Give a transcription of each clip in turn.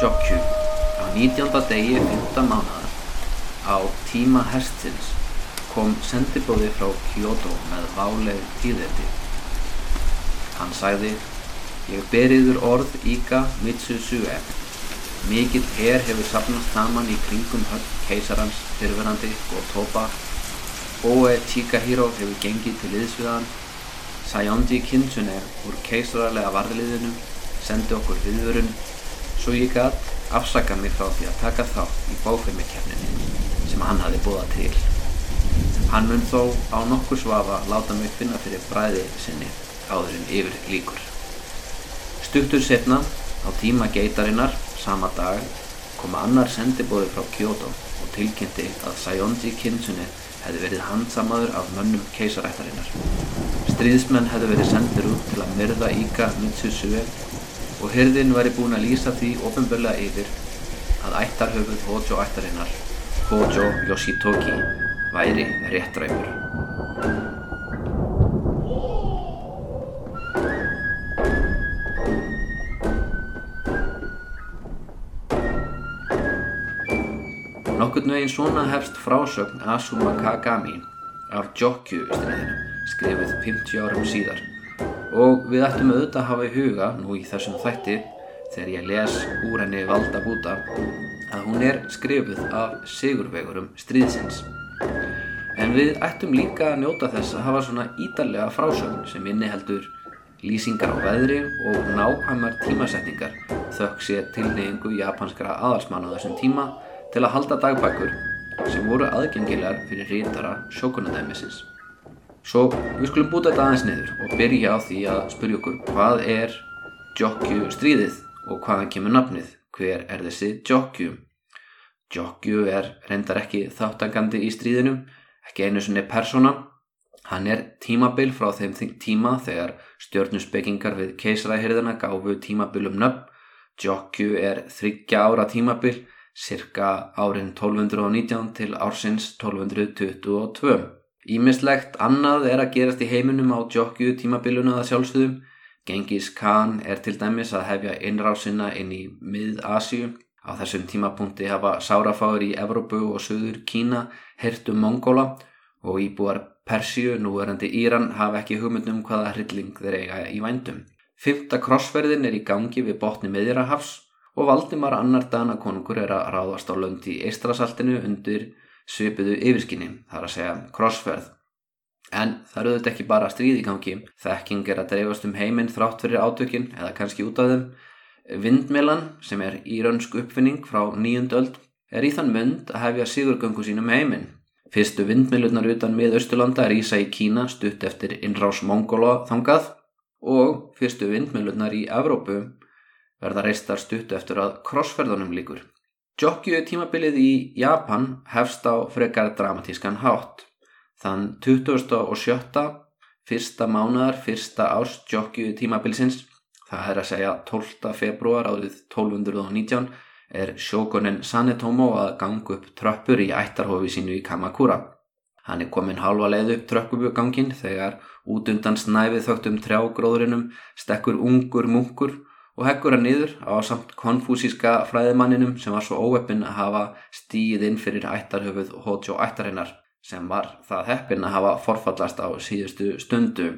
Jokju á 19. degi 5. mánuðar á tíma hestins kom sendibóði frá Kyoto með váleg tíðeldi. Hann sagði, ég beriður orð Ika Mitsusue. Mikill her hefur sapnast saman í kringum höll keisarans fyrverandi Gotoba. Oe Chikahiro hefur gengið til liðsviðan. Sayonji Kinsune úr keisaralega varðliðinu sendi okkur viðvörun svo ég gætt afsaka mig frá því að taka þátt í bófeimikefninni sem hann hafi búið til. Hann mun þó á nokkur svafa láta mig finna fyrir bræði sinni áður en yfir líkur. Stuttur setna, á tíma geitarinnar, sama dag, kom annar sendibóði frá Kyoto og tilkynnti að Sayonji Kinsune hefði verið handsamaður af mönnum keisarættarinnar. Stríðsmenn hefði verið sendir út til að myrða Ika Mitsusue og hyrðin væri búin að lýsa því ofinbörlega yfir að ættarhöfuð Hojo ættarinnar, Hojo Yoshitoki, væri réttræfur. Nokkurn veginn svona hefst frásögn Asuma Kagami af Jokju stríðinu, skrifið 50 árum síðar og við ættum auðvitað að hafa í huga nú í þessum þætti þegar ég les úr henni valda búta að hún er skrifuð af sigurvegurum stríðsins. En við ættum líka að njóta þess að hafa svona ídarlega frásögn sem inniheldur lýsingar á veðri og nákvæmar tímasetningar þökk sér tilneyingu japanskra aðalsmann á þessum tíma til að halda dagbækur sem voru aðgengilegar fyrir rítara sjókunadæmisins. Svo við skulum búta þetta aðeins niður og byrja á því að spyrja okkur hvað er Jokju stríðið og hvaðan kemur nafnið? Hver er þessi Jokju? Jokju er reyndar ekki þáttangandi í stríðinu, ekki einu sinni persóna. Hann er tímabil frá þeim tíma þegar stjórnusbyggingar við keisræðhyrðina gáfu tímabilum nöfn. Jokju er þryggja ára tímabil, cirka árin 1219 til ársins 1222. Ímislegt annað er að gerast í heiminum á Jokju tímabiluna að sjálfsögðum. Gengis Khan er til dæmis að hefja innrásina inn í mið-Asíu. Á þessum tímapunkti hafa sárafáður í Evrópu og Suður Kína hertu Mongóla og íbúar Persíu, núverandi Íran, hafa ekki hugmyndum hvaða hrylling þeir eiga í vændum. Fymta krossferðin er í gangi við botni miðjarahafs og Valdimar annar dana konungur er að ráðast á lönd í Eistrasaltinu undir svipuðu yfirskinni, þar að segja krossferð. En það eru þetta ekki bara stríð í gangi, þekking er að dreifast um heiminn þrátt fyrir átökin eða kannski út af þeim. Vindmelan, sem er írönsk uppfinning frá nýjundöld, er í þann mynd að hefja sigurgöngu sínum heiminn. Fyrstu vindmelunar utan mið Östurlanda rýsa í Kína stutt eftir innrás Mongóla þangað og fyrstu vindmelunar í Evrópu verða reistar stutt eftir að krossferðunum líkur. Jokju tímabilið í Japan hefst á frekar dramatískan hátt. Þann 27. fyrsta mánuðar fyrsta árs Jokju tímabilsins, það er að segja 12. februar árið 1219, er sjókonin Sanetomo að ganga upp tröppur í ættarhofi sínu í Kamakura. Hann er komin halva leið upp tröppubugangin þegar út undan snæfið þögtum trjágróðurinnum stekkur ungur munkur og heggur hann niður á samt konfúsíska fræðimanninum sem var svo óeppin að hafa stíð inn fyrir ættarhöfuð Hojo ættarinnar sem var það heppin að hafa forfallast á síðustu stundu.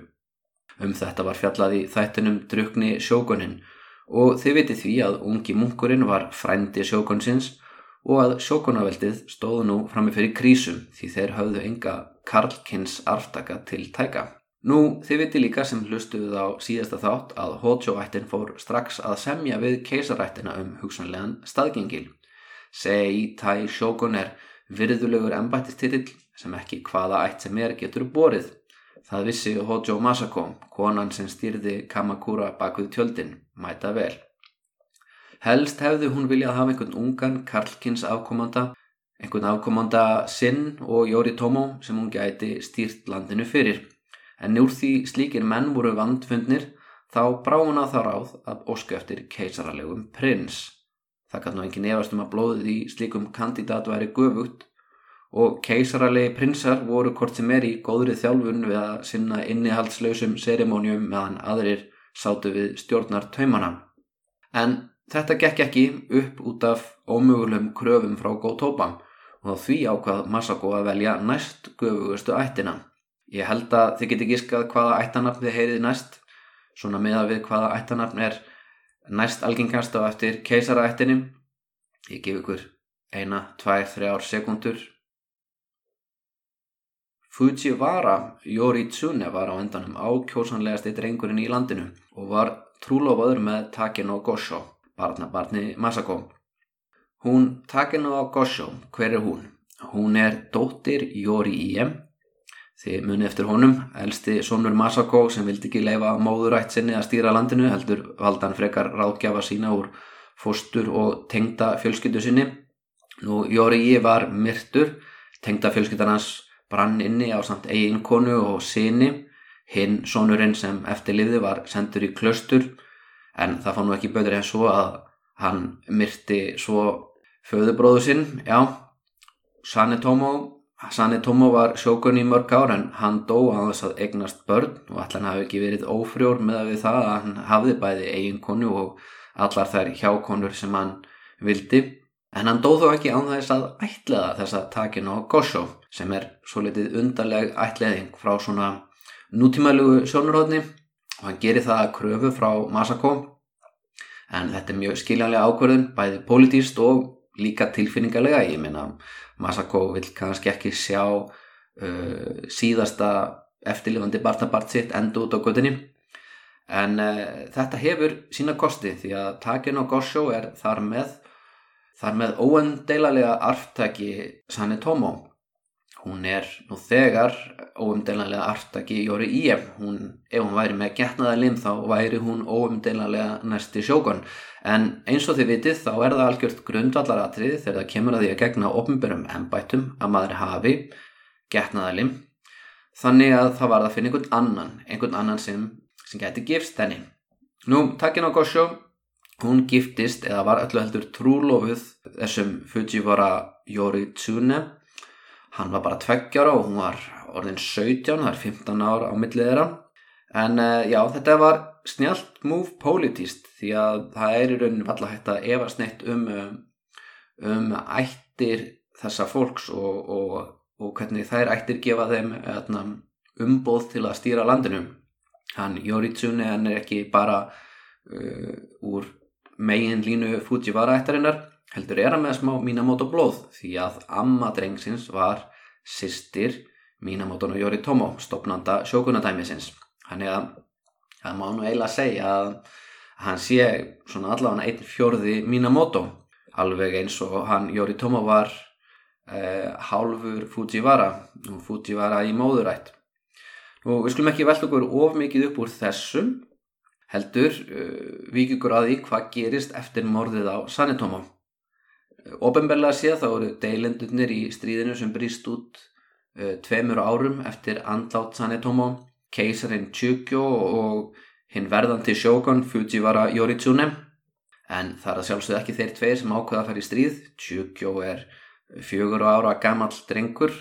Um þetta var fjallað í þættinum drukni sjókunin og þið viti því að ungi munkurinn var frændi sjókunsins og að sjókunaveldið stóðu nú frammi fyrir krísum því þeir höfðu enga Karlkins arftaka til tæka. Nú, þið viti líka sem hlustuðuð á síðasta þátt að Hojo-ættin fór strax að semja við keisarættina um hugsanlegan staðgengil. Sei Tai Shogun er virðulegur embættistitill sem ekki hvaða ætt sem er getur borið. Það vissi Hojo Masako, konan sem stýrði Kamakura bak við tjöldin, mæta vel. Helst hefði hún viljað hafa einhvern ungan Karlkins afkomanda, einhvern afkomanda sinn og Yoritomo sem hún gæti stýrt landinu fyrir en úr því slíkir menn voru vandfundnir þá brá hún að það ráð að ósku eftir keisaralegum prins. Það kann nú engin efast um að blóðið í slíkum kandidat væri göfugt og keisaralegi prinsar voru hvort sem er í góðri þjálfun við að sinna innihaldslausum serimónium meðan aðrir sátu við stjórnar taumana. En þetta gekk ekki upp út af ómögulegum kröfum frá Gótópa og því ákvað Masako að velja næst göfugustu ættina. Ég held að þið geti gískað hvaða ættanafn þið heyriði næst, svona með að við hvaða ættanafn er næst algengast á eftir keisaraættinum. Ég gef ykkur eina, tvær, þrjár sekundur. Fujiwara Yoritsune var á endanum ákjósanlegasti drengurinn í landinu og var trúlofaður með Takeno Gosho, barnabarni Masako. Hún Takeno Gosho, hver er hún? Hún er dóttir Jóri Iem, þið muni eftir honum, elsti sonur Masako sem vildi ekki leifa móðurætt sinni að stýra landinu, heldur valdan frekar ráðgjafa sína úr fóstur og tengda fjölskyldu sinni. Nú Jóri Iem var myrtur, tengda fjölskyldan hans brann inni á samt eigin konu og sinni, hinn sonurinn sem eftirlifði var sendur í klöstur, en það fann nú ekki böður en svo að hann myrti svo föðubróðu sinn, já, Sanetomo, Sanetomo var sjókun í mörg ár en hann dó að þess að eignast börn og allan hafi ekki verið ófrjór með að við það að hann hafði bæði eiginkonu og allar þær hjákonur sem hann vildi. En hann dó þó ekki án þess að ætlaða þess að takin á Gosho sem er svo litið undarleg ætlaðing frá svona nútímalugu sjónurhóðni og hann gerir það að kröfu frá Masako. En þetta er mjög skiljanlega ákverðun bæði politíst og líka tilfinningarlega, ég meina Masako vil kannski ekki sjá uh, síðasta eftirlifandi barnabart sitt endur út á gödunni en uh, þetta hefur sína kosti því að takin og Gosho er þar með þar með óendeilalega arftaki Sanetomo hún er nú þegar óumdeilanlega arftaki Jóri Íem hún, ef hún væri með getnaða lim þá væri hún óumdeilanlega næsti sjókon. En eins og þið vitið þá er það algjört grundvallaratrið þegar það kemur að því að gegna ofnbjörnum ennbættum að maður hafi getnaða lim. Þannig að það var að finna einhvern annan einhvern annan sem, sem geti gifst henni. Nú, takkin á Gosho hún giftist eða var öllu heldur trúlofuð þessum Fujiwara Jóri Tsune hann var bara tveggjára og hún var orðin 17, það er 15 ára á millið þeirra. En uh, já þetta var snjált move politist því að það er í rauninu alltaf hægt að efast neitt um, um, um ættir þessa fólks og, og, og hvernig þær ættir gefa þeim etna, umboð til að stýra landinu. Hann hann er ekki bara uh, úr megin línu Fujiwara ættarinnar heldur er hann með smá Minamoto blóð því að amma drengsins var sýstir Minamoto no Yoritomo stopnanda sjókunadæmisins hann er að það má nú eiginlega segja að hann sé svona allavega einn fjörði Minamoto alveg eins og hann Yoritomo var eh, hálfur Fujiwara og Fujiwara í móðurætt. Og við skulum ekki velta okkur of mikið upp úr þessum heldur uh, vikið okkur að því hvað gerist eftir morðið á Sanetomo Óbemberlega séð þá eru deilendurnir í stríðinu sem brýst út uh, tveimur árum eftir andlátt Sanetomo, keisarin Chugyo og hinn verðandi sjókon Fujiwara Yoritsune. En það er að sjálfsögðu ekki þeir tveir sem ákveða að fara í stríð. Chugyo er fjögur ára gammal drengur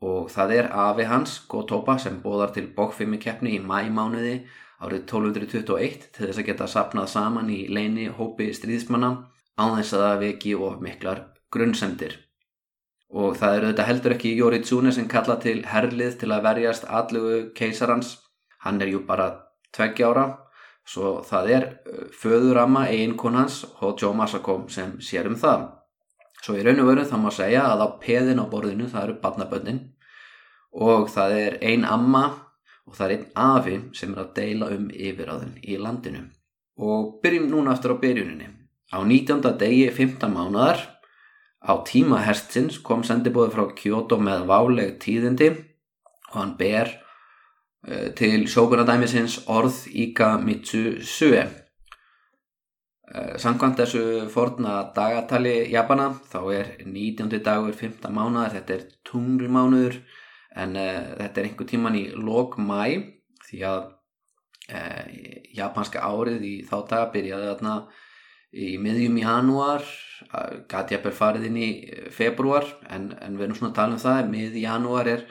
og það er afi hans, Gotoba, sem bóðar til bókfimi keppni í mæmánuði árið 1221 til þess að geta sapnað saman í leini hópi stríðsmanna á þess að það veki of miklar grunnsendir. Og það eru þetta heldur ekki Yoritsune sem kalla til herlið til að verjast allugu keisarans. Hann er jú bara tveggjára, svo það er uh, föðurama eiginkonans Hojo Masako sem sér um það. Svo í raun og veru þá má segja að á peðin á borðinu það eru badnabönnin og það er ein amma og það er einn afi sem er að deila um yfiráðin í landinu. Og byrjum núna aftur á byrjuninni. Á 19. degi 15 mánadar á tíma herstins kom sendibóði frá Kyoto með váleg tíðindi og hann ber uh, til sjókunadæmisins orð Ika Mitsu Sue. Uh, Sankvæmt þessu forna dagatali Japana þá er 19. dagur 15 mánadar, þetta er tunglmánuður en uh, þetta er einhver tíman í lok mæ því að japanska árið í þá daga byrjaði þarna í miðjum í janúar gæti að farið inn í eh, februar en, en við erum svona að tala um það mið í janúar er,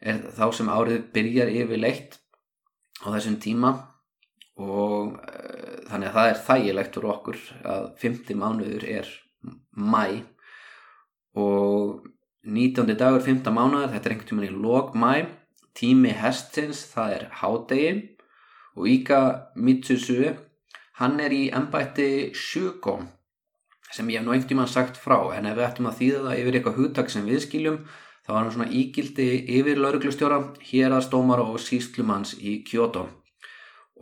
er þá sem árið byrjar yfirleitt á þessum tíma og uh, þannig að það er þægilegt fyrir okkur að 50 mánuður er mæ og 19. dagur 5. mánuður þetta er einhvern tíman í lok mæ tími hestins það er hádegi og Ika Mitsusu hann er í ennbætti Shuko sem ég hef nú einhvern tíman sagt frá en ef við ættum að þýða það yfir eitthvað hugtak sem við skiljum þá var hann svona ígildi yfir lauruglustjóra hér að stómar og síslumanns í Kyoto.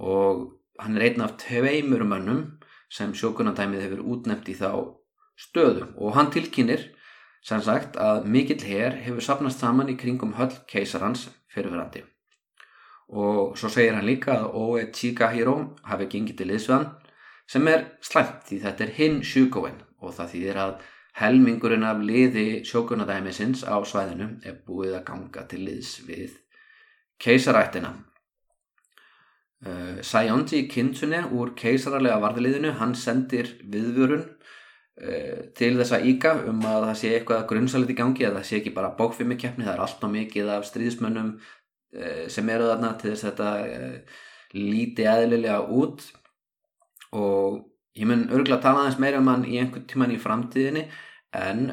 Og hann er einn af tveimur mönnum sem sjókunandæmið hefur útnefnt í þá stöðu. Og hann tilkynir sem sagt að mikill hér hefur sapnast saman í kringum höll keisarans fyrirverandi og svo segir hann líka að Oe Chikahiro hafi gengið til liðsveðan sem er slæmt því þetta er hinn sjúkóin og það þýðir að helmingurinn af liði sjókunadæmisins á svæðinu er búið að ganga til liðs við keisarættina. Uh, Sayonji Kintsunni úr keisararlega varðliðinu, hann sendir viðvörun uh, til þessa íka um að það sé eitthvað grunnsalit í gangi að það sé ekki bara bókfimi keppni, það er allt á mikið af stríðismönnum sem eru þarna til þess að þetta líti eðlilega út. Og ég mun örgulega að tala aðeins meira um hann í einhvern tíman í framtíðinni en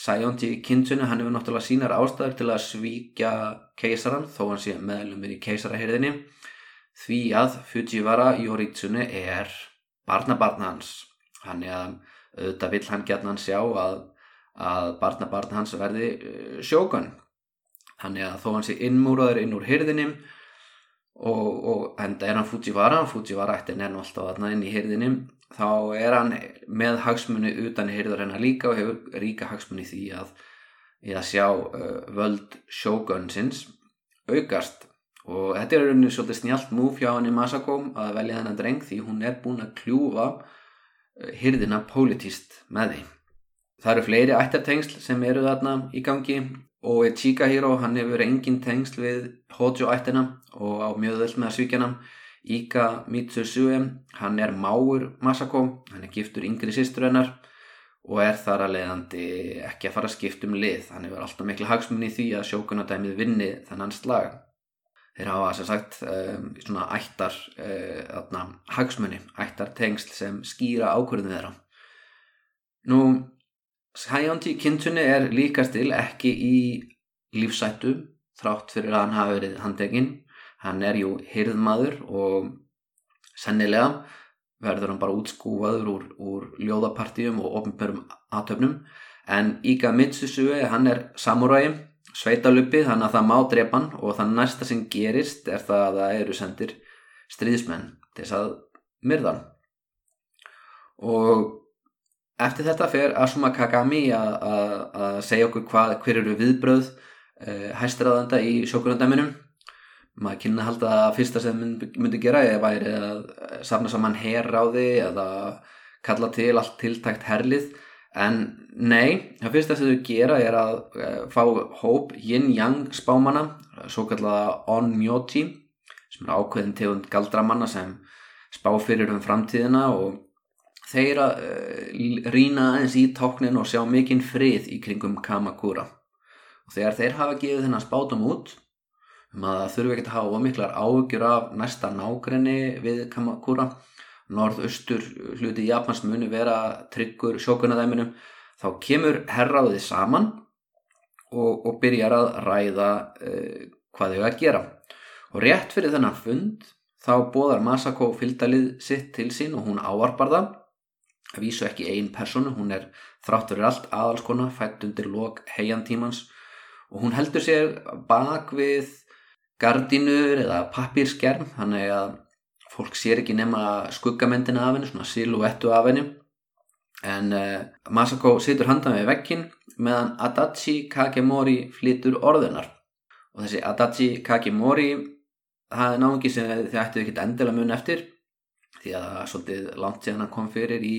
Sayonji Kintsunni hann hefur náttúrulega sínar ástæður til að svíkja keisaran þó hann sé meðlumir í keisarahyrðinni því að Fujiwara Yoritsune er barnabarn hans. Hann er að auðvitað vill hann gætna hann sjá að, að barnabarn hans verði sjókan hann er að þó hann sé innmúraður inn úr hyrðinim og, og enda er hann Fujiwara Fujiwara er nú alltaf aðna inn í hyrðinim þá er hann með hagsmunni utan hyrður hennar líka og hefur ríka hagsmunni því að, að sjá uh, völd sjókansins aukast. Og þetta er rauninni svolítið snjált múf hjá henni Masako að velja þennan dreng því hún er búin að kljúfa hyrðina pólitíst með því það eru fleiri ættartengsl sem eru þarna í gangi og Chikahiro hann hefur engin tengsl við Hojo ættina og á mjög þess með að svíkja hann Ika Mitsusue hann er máur Masako hann er giftur yngri sýstur hennar og er þar að leiðandi ekki að fara að skipta um lið. Hann hefur alltaf miklu hagsmunni í því að sjókunadæmið vinni þannan slag. Þeir hafa sem sagt um, svona ættar uh, hagsmunni, ættar tengsl sem skýra ákvörðinu þeirra. Nú Sæjóndi Kintunni er líkastil ekki í lífsættu þrátt fyrir að hann hafi verið handekinn hann er jú hyrðmaður og sennilega verður hann bara útskúfaður úr, úr ljóðapartíum og ofnbjörnum aðtöfnum en Ika Mitsusue hann er samuræi sveitaluppi þannig að það má drepan og það næsta sem gerist er það að það eru sendir stríðismenn til þess að myrðan og eftir þetta fer Asuma Kagami að segja okkur hvað, hver eru viðbröð uh, hæstraðanda í sjókurandæminum maður kynna að halda að fyrsta sem myndi, myndi gera eða væri að safna saman herráði eða kalla til allt tiltækt herlið. En nei, það fyrsta sem þau gera er að uh, fá hóp yin-yang spámana svo kallaða on-myoji sem er ákveðin tegund galdramanna sem spá fyrir um framtíðina og þeir að uh, rýna eins í tóknin og sjá mikinn frið í kringum Kamakura. Og þegar þeir hafa gefið þennan spátum út um að þurfi ekkert að hafa miklar áhugjur af næsta nágrenni við Kamakura norðaustur hluti Japans muni vera tryggur sjókunadæminum þá kemur herraðið saman og, og byrjar að ræða uh, hvað þau að gera. Og rétt fyrir þennan fund þá bóðar Masako fylgdalið sitt til sín og hún áarbar það. að vísu ekki einn personu, hún er þráttur allt aðalskona, fætt undir lok heiantímans og hún heldur sér bak við gardínur eða pappírskerm þannig að fólk sér ekki nema skuggamendina af henni, svona silúettu af henni. En uh, Masako situr handan við vekkin meðan Adachi Kakemori flytur orðunar og þessi Adachi Kakemori það er náðungi sem þið ættu ekkert endilega mun eftir því að það er svolítið langt síðan hann kom fyrir í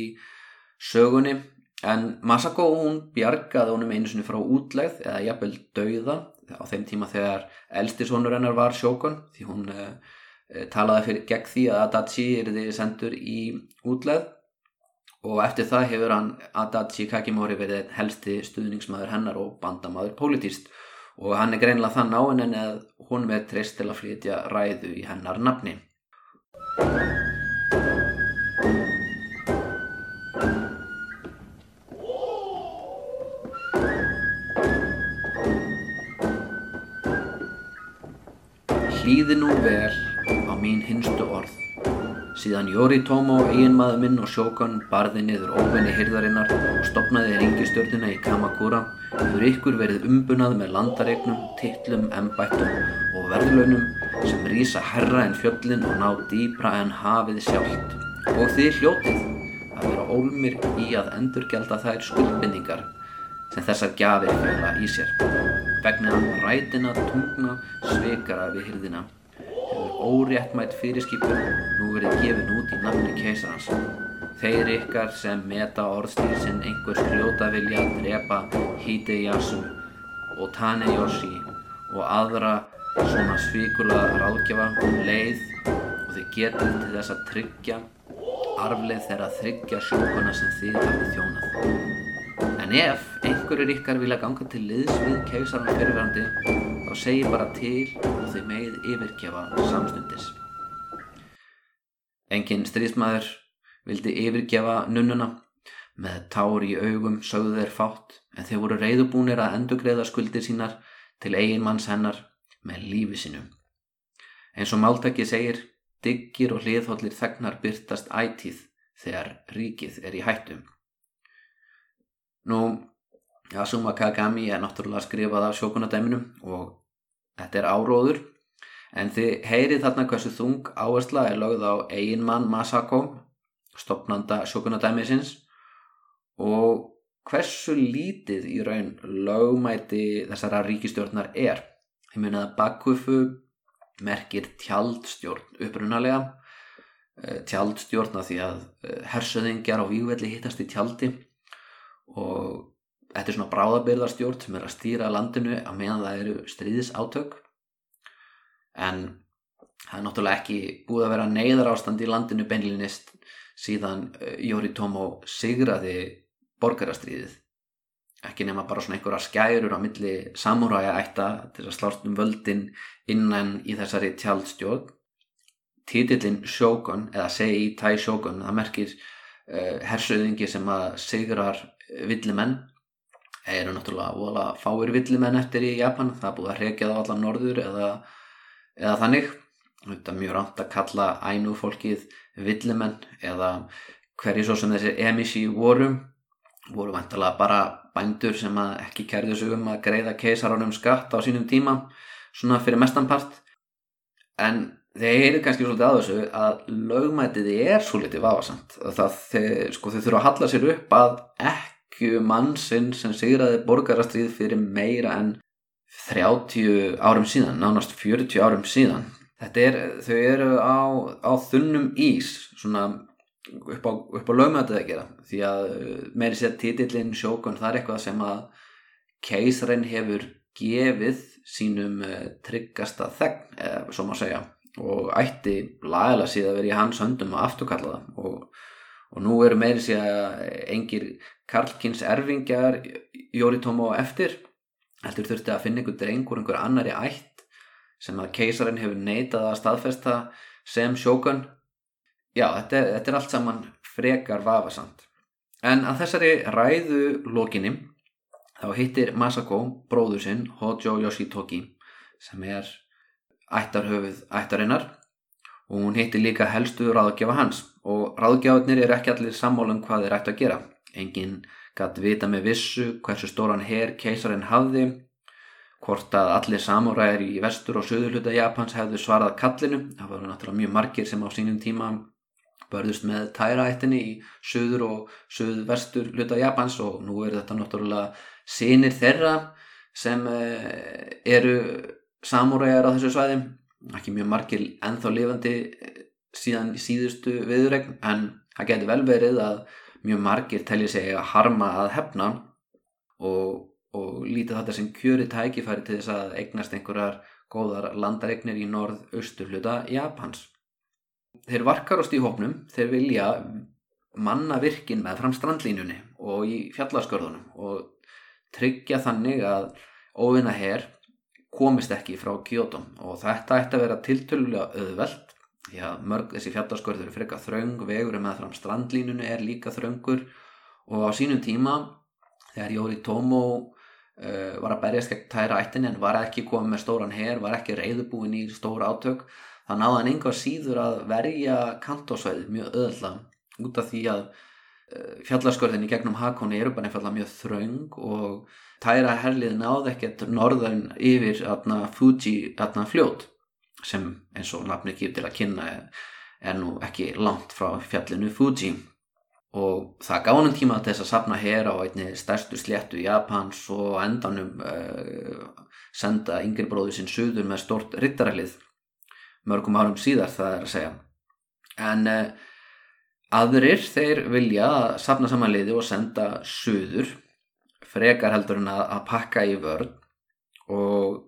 sögunni. En Masako hún bjargaði honum einu sinni frá útlegð eða jafnvel dauða á þeim tíma þegar elstisónur hennar var sjókun því hún uh, talaði fyrir, gegn því að Adachi er því sendur í útlegð. Og eftir það hefur hann Adachi Kakimori verið helsti stuðningsmaður hennar og bandamaður pólitíst og hann er greinlega þann á henni en að hún verð treyst til að flytja ræðu í hennar nafni Hlýði nú vel á mín hinstu orð. Síðan Yoritomo, eiginmaður minn og sjókan barði niður óvinni hyrðarinnar og stopnaði ringistjórnina í Kamakura hefur ykkur verið umbunað með landaregnum, tittlum, embættum og verðlaunum sem rýsa herra en fjöllin og ná dýbra en hafið sjálft. Og þið hljótið að vera ólmir í að endurgelda þær skuldbindingar sem þessar gjafir fjöla í sér. Vegna rætina, tungna, sveikara við hyrðina hefur óréttmætt fyrirskipun nú verið gefin út í nafni keisarans. Þeir ykkar sem meta orðstýr sem einhvers hljóta vilja drepa Hideyasu og Taneyoshi og aðra svona svíkula ráðgjafa um leið og þið getur til þess að tryggja arfleð þeirra að tryggja sjókuna sem þið hafið þjónað. En ef einhverjur ykkar vilja ganga til liðs við keisaran fyrirverandi þá segir bara til og þið megið yfirgefa samstundis. Engin stríðsmaður vildi yfirgefa nunnuna með tár í augum sögðu þeir fátt en þeir voru reyðubúnir að endugreiða skuldir sínar til eigin manns hennar með lífi sinu. Eins og máltæki segir, diggir og hliðhóllir þegnar byrtast ætíð þegar ríkið er í hættum. Nú, Asuma Kagami er náttúrulega skrifað af sjókunadæminu og þetta er áróður. En þið heyrið þarna hversu þung áhersla er lögð á eiginmann Masako, stopnanda sjókunadæmisins og hversu lítið í raun lögmæti þessara ríkistjórnar er. Ég meina að Bakufu merkir tjaldstjórn upprunalega, eh, tjaldstjórna því að eh, hersöðingjar á vývelli hittast í tjaldi og þetta er svona bráðabyrðarstjórn sem er að stýra landinu að meðan það eru stríðisátök en það er náttúrulega ekki búið að vera neyðar ástand í landinu beinlinist síðan eh, Yoritomo sigraði borgarastriðið ekki nema bara svona einhverja skærur á milli samúræja ætta til að slást um völdin innan í þessari tjaldstjórn. Títillin Shogun eða Sei Tai Shogun það merkir uh, hersauðingi sem að sigrar villimenn. Eru náttúrulega fáir villimenn eftir í Japan. Það er búið að hrekja það allar norður eða eða þannig. Þetta er mjög rámt að kalla ænu fólkið villimenn eða hverju svo sem þessi emishi voru. Voru vantilega bara bændur sem ekki kærðu sig um að greiða keisaránum skatt á sínum tíma svona fyrir mestanpart en þeir eru kannski svolítið að þessu að lögmætið er svolítið vafasamt. Það þeir, sko, þeir þurfa að halla sér upp að ekki mannsinn sem sigraði borgarastrið fyrir meira en 30 árum síðan, nánast 40 árum síðan. Er, þau eru á, á þunnum ís, svona upp á, upp á lögmötuð að gera, því að meiri sér títillin sjókun það er eitthvað sem að keisarinn hefur gefið sínum uh, tryggasta þegn, eða svo maður segja, og ætti lagala síðan vera í hans höndum að afturkalla það og, og nú eru meiri sér engir Karlkins erfingjar Jóritómo eftir. Heldur þurfti að finna einhver drengur, einhver annari ætt sem að keisarinn hefur neitað að staðfesta sem sjókun já, þetta er, þetta er allt saman frekar vafasamt. En að þessari ræðu lokinni þá hittir Masako bróður sinn Hojo Yoshitoki sem er ættarhöfuð ættarinnar og hún hittir líka helstu ráðgjafa hans. Og ráðgjafarnir er ekki allir sammálum hvað þeir ættu að gera. Enginn gæti vita með vissu hversu stóran her keisarinn hafði, hvort að allir samúræðir í vestur og söður hluta Japans hefðu svarað kallinu, það voru náttúrulega mjög margir sem á sínum tíma börðust með tæraættinni í söður og söður vestur hluta Japans. Og nú er þetta náttúrulega sinir þeirra sem eh, eru samúræðir á þessu svæði, ekki mjög margir enþá lifandi eh, síðan síðustu viðregn en það getur vel verið að mjög margir telja sig að harma að hefna og, og lítið þetta sem kjöri tækifæri til þess að eignast einhverjar góðar landaregnir í norð-austur hluta Japans. Þeir varkarost í hópnum, þeir vilja manna virkin með fram strandlínunni og í fjallaskörðunum og tryggja þannig að óvinna hér komist ekki frá Kyoto. Og þetta ætti að vera tiltölulega auðvelt því að mörg þessi fjallarskörður eru frekka þraung, vegur með fram strandlínunni er líka þraungur og á sínum tíma þegar Jóri Tómo uh, var að berjast gegn tæra ættinni en var ekki komið með stóran her, var ekki reyðubúin í stóra átök það náði hann einhver síður að verja kantósvæði mjög öðla út af því að uh, fjallarskörðin í gegnum Hakoni eru bara einfallega mjög þraung og tæra herlið náði ekkert norðan yfir atna, Fuji atna, fljót sem eins og nafni kýr til að kynna er nú ekki langt frá fjallinu Fuji. Og það hann tíma þess að sapna hér á einni stærstu sléttu Japans og endanum uh, senda yngri bróðu sinn suður með stort rittarælið mörgum árum síðar það er að segja. En uh, aðrir þeir vilja sapna samanliði og senda suður frekar heldur en að, pakka í vörð og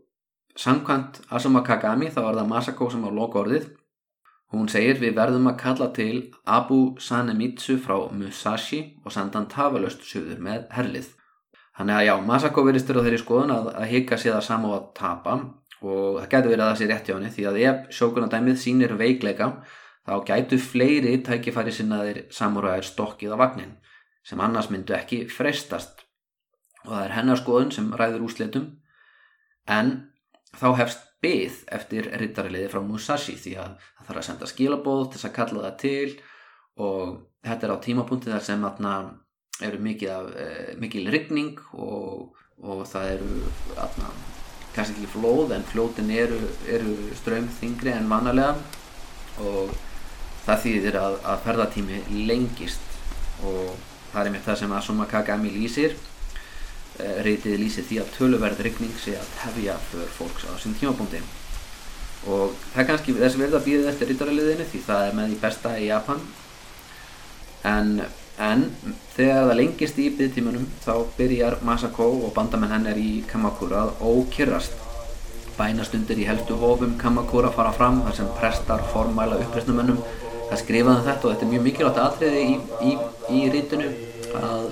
samkvæmt Asuma Kagami þá var það Masako sem á loka orðið Hún segir við verðum að kalla til Abu Sanemitsu frá Musashi og senda hann tafalöst suður með herlið. Þannig að já, Masako verist þér á þeirri skoðun að, að hika sér það saman á að tapa. Og það getur verið að það sé rétt hjá henni því að ef sjókunadæmið sínir veikleika þá gætu fleiri tækifæri sinnaðir samúræðir stokkið á vagnin sem annars myndu ekki freistast og það er hennar skoðun sem ræður úsletum en þá hefst byð eftir rittaraliði frá Musashi því að það þarf að senda skilabóð til þess að kalla það til. Og þetta er á tímapunkti þar sem atna, eru mikið af, e, mikil rigning og, og það eru atna, kannski ekki flóð en flótin eru, eru strömþingri en vanalega. Og það þýðir að, að ferðartími lengist. Og það er með það sem Asuma Kagami lýsir. Eh, reytið lýsið því að töluverð regning sé að hefja för fólks á sín tímapunkti. Og það er kannski þess að verða að býða eftir rítaraliðinu því það er með því besta í Japan. En, en þegar það lengist í byggtímanum þá byrjar Masako og bandamenn hennar í Kamakura að ókyrrast. Bænastundir í helstu hófum Kamakura fara fram þar sem prestar formæla uppresnumönnum það skrifaði um þetta og þetta er mjög mikilvægt aðtriði í, í, í rítinu að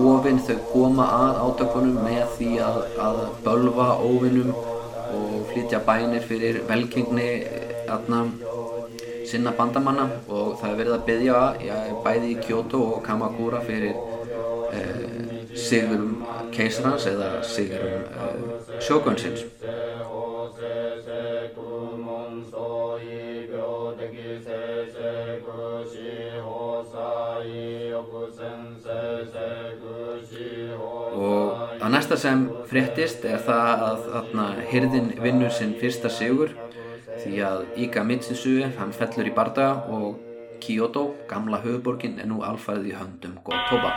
ofinn þau koma að átökunum með því að, að bölva óvinnum og flytja bænir fyrir velkengni aðna sinna bandamanna. Og það er verið að byggja ja, bæði í Kyoto og Kamakura fyrir eh, sigurum keisarans eða sigurum eh, sjókvöndsins og að næsta sem fréttist er það að þarna hirðin vinnur sinn fyrsta sigur því að Iga Mitsisue hann fellur í bardaga og Kyoto, gamla höfuborgin, er nú alfarið í höndum Gotoba.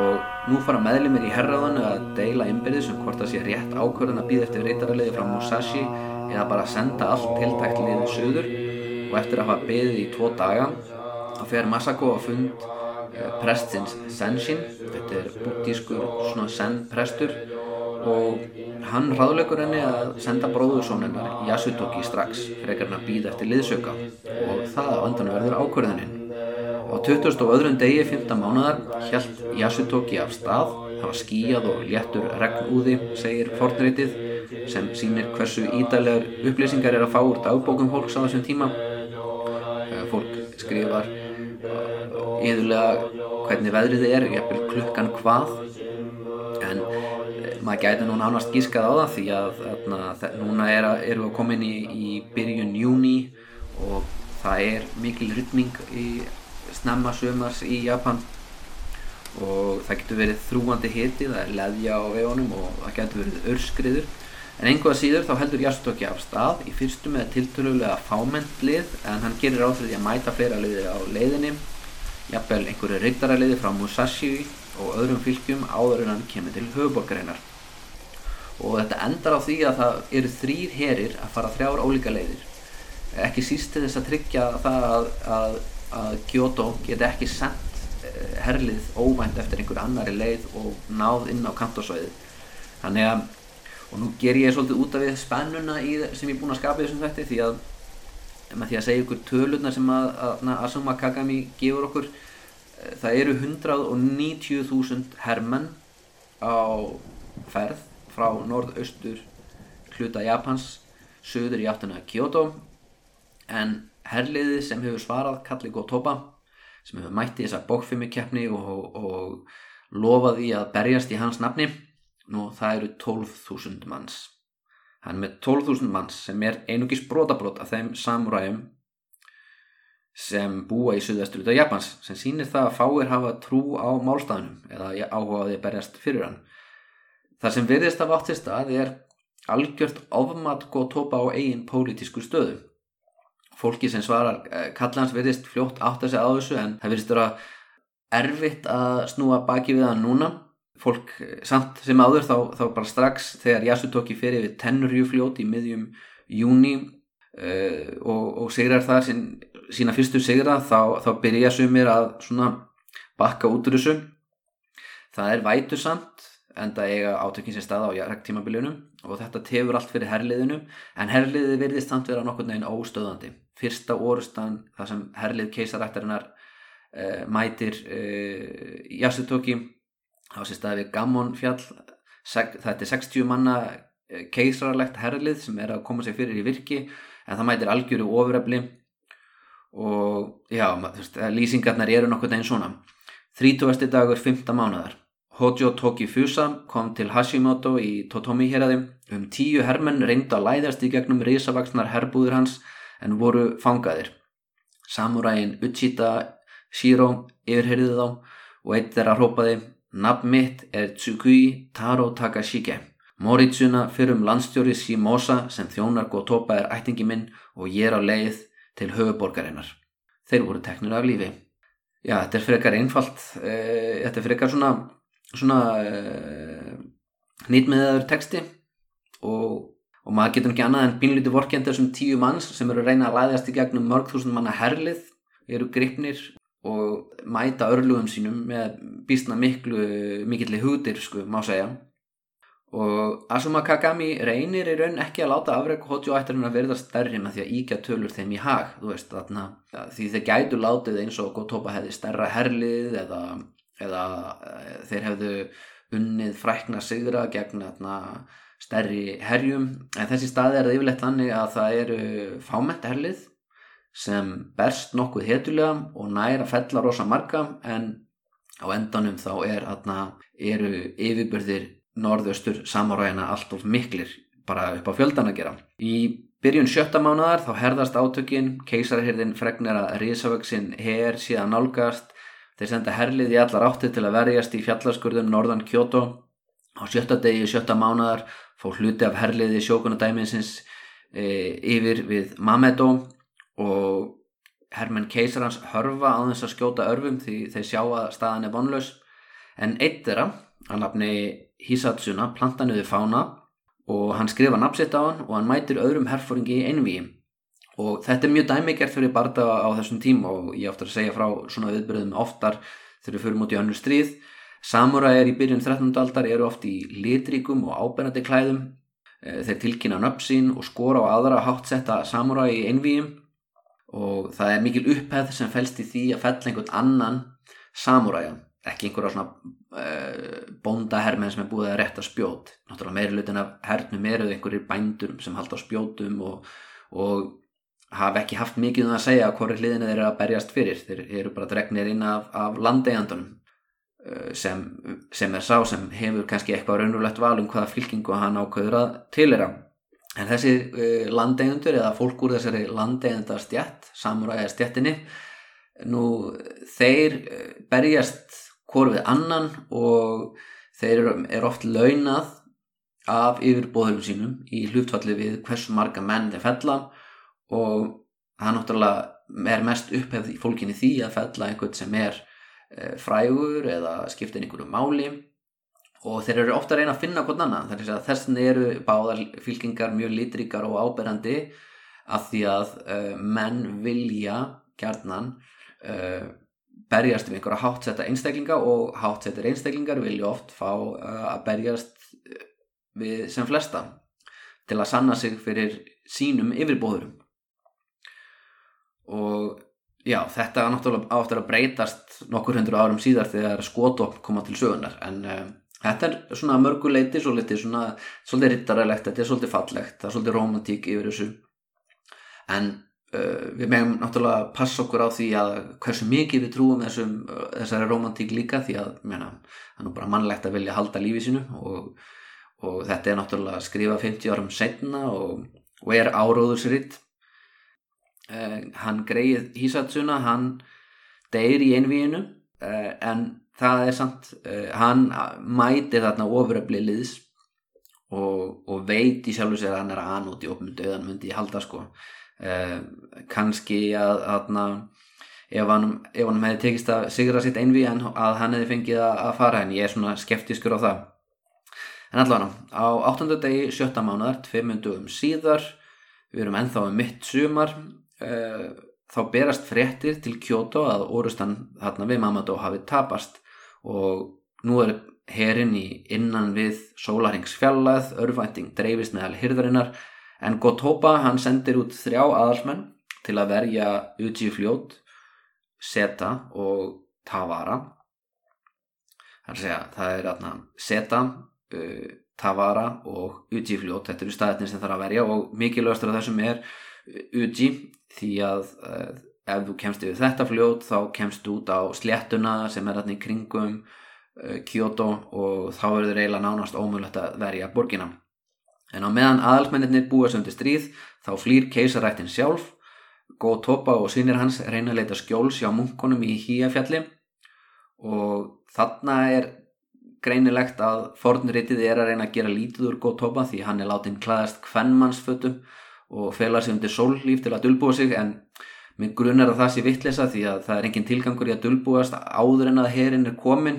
Og nú fara meðlumir í herraðanu að deila innbyrðis um hvort það sé rétt ákvörðan að býða eftir reytaraliði frá Musashi eða bara senda allt tiltækt liðið söður og eftir að hafa beðið í tvo daga þá fer Masako að fund prestins Senshin þetta er búttískur svona Sen-prestur og hann ráðlegur henni að senda bróðursónennar Yasutoki strax frekar hann að býða eftir liðsöka og það á endan verður ákvörðunin. Á 20. og öðrun degi 15 mánadar hjælt Yasutoki af stað. Það var skíjað og léttur regnúði segir fornreitið sem sínir hversu ídælegar upplýsingar er að fá úr dagbókum fólks á þessum tíma. Fólk skrifar yðurlega hvernig veðrið er, jafnvel klukkan hvað. En eh, maður gæti nú nánast gískað á það því að, að núna er að, erum við komin í, í byrjun júni og það er mikil rytning í snemma sömars í Japan. Og það getur verið þrúandi hiti, það er leðja á vegunum og það getur verið örskriður En einhvað síður þá heldur Yasutoki af stað í fyrstu með tiltölulega fámennlið en hann gerir áþrið að mæta fleira liði á leiðinni, jafnvel einhverju reytaraliði frá Musashi og öðrum fylgjum áður en hann kemur til höfuborgarinnar. Og þetta endar á því að það eru þrýr herir að fara þrjár ólíka leiðir. Ekki síst til þess að tryggja það að, að, að Kyoto geti ekki sendt eh, herlið óvænt eftir einhver annari leið og náð inn á kantorsvæði. Þannig að og nú ger ég svolítið út af því spennuna í, sem ég er búin að skapa þessum þetta því að með því að segja ykkur tölurna sem að, að Asuma Kagami gefur okkur eh, það eru 190.000 hermenn á ferð frá norðaustur hluta Japans söður í áttuna Kyoto. En herliði sem hefur svarað Kalli Gotoba sem hefur mætti þessa bókfimikeppni og, og lofaði að berjast í hans nafni nú það eru 12.000 manns hann með 12.000 manns sem er einugis brotabrót af þeim samuræjum sem búa í af Japans sem sýnir það að fáir hafa trú á málstæðunum eða áhugaði að berjast fyrir hann. Það sem virðist af átt til stað er algjört ofmat góð tópa á eigin pólitísku stöðu. Fólki sem svarar eh, kallans virðist fljótt átt að segja á þessu en það virðist vera erfitt að snúa baki við það núna fólk eh, samt sem áður þá, þá bara strax þegar Yasutoki fyrir við tennurjúfljót í miðjum júni uh, og, og sigrar það sín, sína fyrstu sigra þá, þá byrja sumir að svona bakka út úr þessu. Það er vætusamt en það eiga átökinn sem staða á jæraktímabiliðunum og þetta tefur allt fyrir herliðinu en herliði verðist samt vera nokkur neginn óstöðandi. Fyrsta orustan þar sem herlið keisarættarinnar uh, mætir uh, Yasutoki á sér staði við Gammon fjall þetta er 60 manna uh, keisararlegt herlið sem er að koma sér fyrir í virki en það mætir algjöru ofurefli og já, veist, lýsingarnar eru nokkur neginn svona 30. dagur 5. mánadar Hojo Toki Fusa kom til Hashimoto í Totomi héradi um tíu hermenn reynda að læðast í gegnum risavaksnar herbúður hans en voru fangaðir. Samuræin Uchita Shiro yfirherðið þá og eitt þeirra hrópaði Nafn mitt er Tsukui Taro Takashike. Moritsuna fyrir um landstjóri Shimosa sem þjónar Gotoba er ættingi minn og ég er á leið til höfuborgarinnar. Þeir voru teknir af lífi. Já, þetta er frekar einfalt. Eh, þetta er frekar svona svona uh, nýtmiðaður texti og, og maður getur ekki annað en bínlítið vorkjandi þessum tíu manns sem eru að reyna að læðast í gegnum mörg þúsund manna herlið eru gripnir og mæta örlugum sínum með býstna miklu mikilli hútir sko, má segja. Og Asuma Kagami reynir í raun ekki að láta afreg Hojo ættarinn að verða stærri með því að íkja tölur þeim í hag veist, þarna, því þeir gætu látið eins og Gotoba hefði stærra herlið eða eða eh, þeir hefðu unnið frækna sigra gegn atna, stærri herjum. En þessi staði er það yfirleitt þannig að það eru fámett herlið sem berst nokkuð hetulega og næra fella rosa marga en á endanum þá er, atna, eru yfirbyrðir norðaustur samáræðina allt of miklir bara upp á fjöldan að gera. Í byrjun sjötta mánadar þá herðast átökin, keisarherðin fregnir að risavöksin her síðan nálgast Þeir senda herlið í allar áttið til að verjast í fjallarskurðum norðan Kyoto. Á sjötta degi sjötta mánadar fór hluti af herliði sjókunadæminsins e, yfir við Mamedo og hermenn keisarans hörfa á þess að skjóta örfum því þeir sjá að staðan er vonlaus. En eitt þeirra, hann nafni Hisatsuna, plantanuði fána og hann skrifa nafsitt á hann og hann mætir öðrum herfóringi í einvíi og þetta er mjög dæmigert fyrir barda á þessum tím og ég oftar að segja frá svona viðbyrðum oftar þegar við fyrir mútið í annu stríð Samuræðir í byrjun 13. aldar eru oft í litríkum og ábennandi klæðum eh, þeir tilkynna nöpsín og skora á aðra háttsetta samuræði í einvíum og það er mikil upphefð sem fælst í því að fell einhvern annan samuræja ekki einhverja svona uh, bóndahermenn sem er búið að rétta spjót. Náttúrulega meirilutin af hernum eru einhverjir bændur sem halda á spjótum og, og hafa ekki haft mikið um að segja hvori hliðinu þeir eru að berjast fyrir. Þeir eru bara dregnir inn af, af landeigandunum uh, sem, sem er sá sem hefur kannski eitthvað raunulegt val um hvaða fylkingu hann ákveður að tilera en þessi uh, landeigandur eða fólk úr þessari landeiganda stjætt samuræða stjættinni nú þeir uh, berjast hvori við annan og þeir eru er oft launað af yfirbóðum sínum í hlutfalli við hversu marga menn þeir fella og það náttúrulega er mest upphefð í fólkinni því að fella einhvern sem er e, frægur eða skiptir einhverju máli og þeir eru ofta að reyna að finna hvern annan. Þess vegna eru báðar fylkingar mjög litríkar og áberandi af því að e, menn vilja gerðnan e, berjast við einhverja hátsetta einstaklinga og hátsettir einstaklingar vilja oft fá að berjast við sem flesta til að sanna sig fyrir sínum yfirbóðurum og já, þetta náttúrulega áttur að breytast nokkur hundur árum síðar þegar skotopn koma til sögunar en um, þetta er svona mörguleiti svolítið svona, svolítið rittaralegt, þetta er svolítið fallegt það er svolítið romantík yfir þessu. En uh, við meðum náttúrulega passa okkur á því að hversu mikið við trúum þessum, uh, þessari romantík líka því að mena, það er nú bara mannlegt að vilja halda lífið sínu og, og þetta er náttúrulega skrifa 50 árum setna og, og er áróðursritt uh, hann greið Hisatsuna hann deyr í einvíinu uh, en það er samt uh, hann mætir þarna ofuröfli liðs og, og veit í sjálfu sér að hann er að anúti opmundu eða hann myndi halda sko uh, kannski að, að ef hann, ef hann hefði tekist að sigra sitt einví en að hann hefði fengið að, fara en ég er svona skeptískur á það en allavega á 8. degi 7. mánuðar, 2 myndum síðar við erum enþá um mitt sumar uh, þá berast fréttir til Kyoto að orustan þarna við Mamadó hafi tapast og nú er herin í innan við sólaringsfjallað, örvænting dreifist meðal hyrðarinnar en Gotoba hann sendir út þrjá aðalsmenn til að verja Uji fljót, Seta og Tavara. Er að það er aðna Seta, uh, Tavara og Uji fljót, þetta eru staðetnir sem það er að verja og mikilvægastur af þessum er Uji því að uh, ef þú kemst yfir þetta fljót þá kemst þú út á sléttuna sem er alltaf í kringum uh, Kyoto og þá er það reyla nánast ómögulegt að verja borgina. En á meðan aðalsmennir búa sem til stríð þá flýr keisarættin sjálf. Gotoba og sínir hans reyna að leita skjóls hjá munkonum í Híafjalli og þarna er greinilegt að fornritið er að reyna að gera lítið úr Gotoba því hann er látin klæðast kvennmannsfötum og fela sig undir sóllíf til að dulbúa sig en Mér grunar að það sé vittlisa því að það er engin tilgangur í að dulbúast áður en að herin er komin.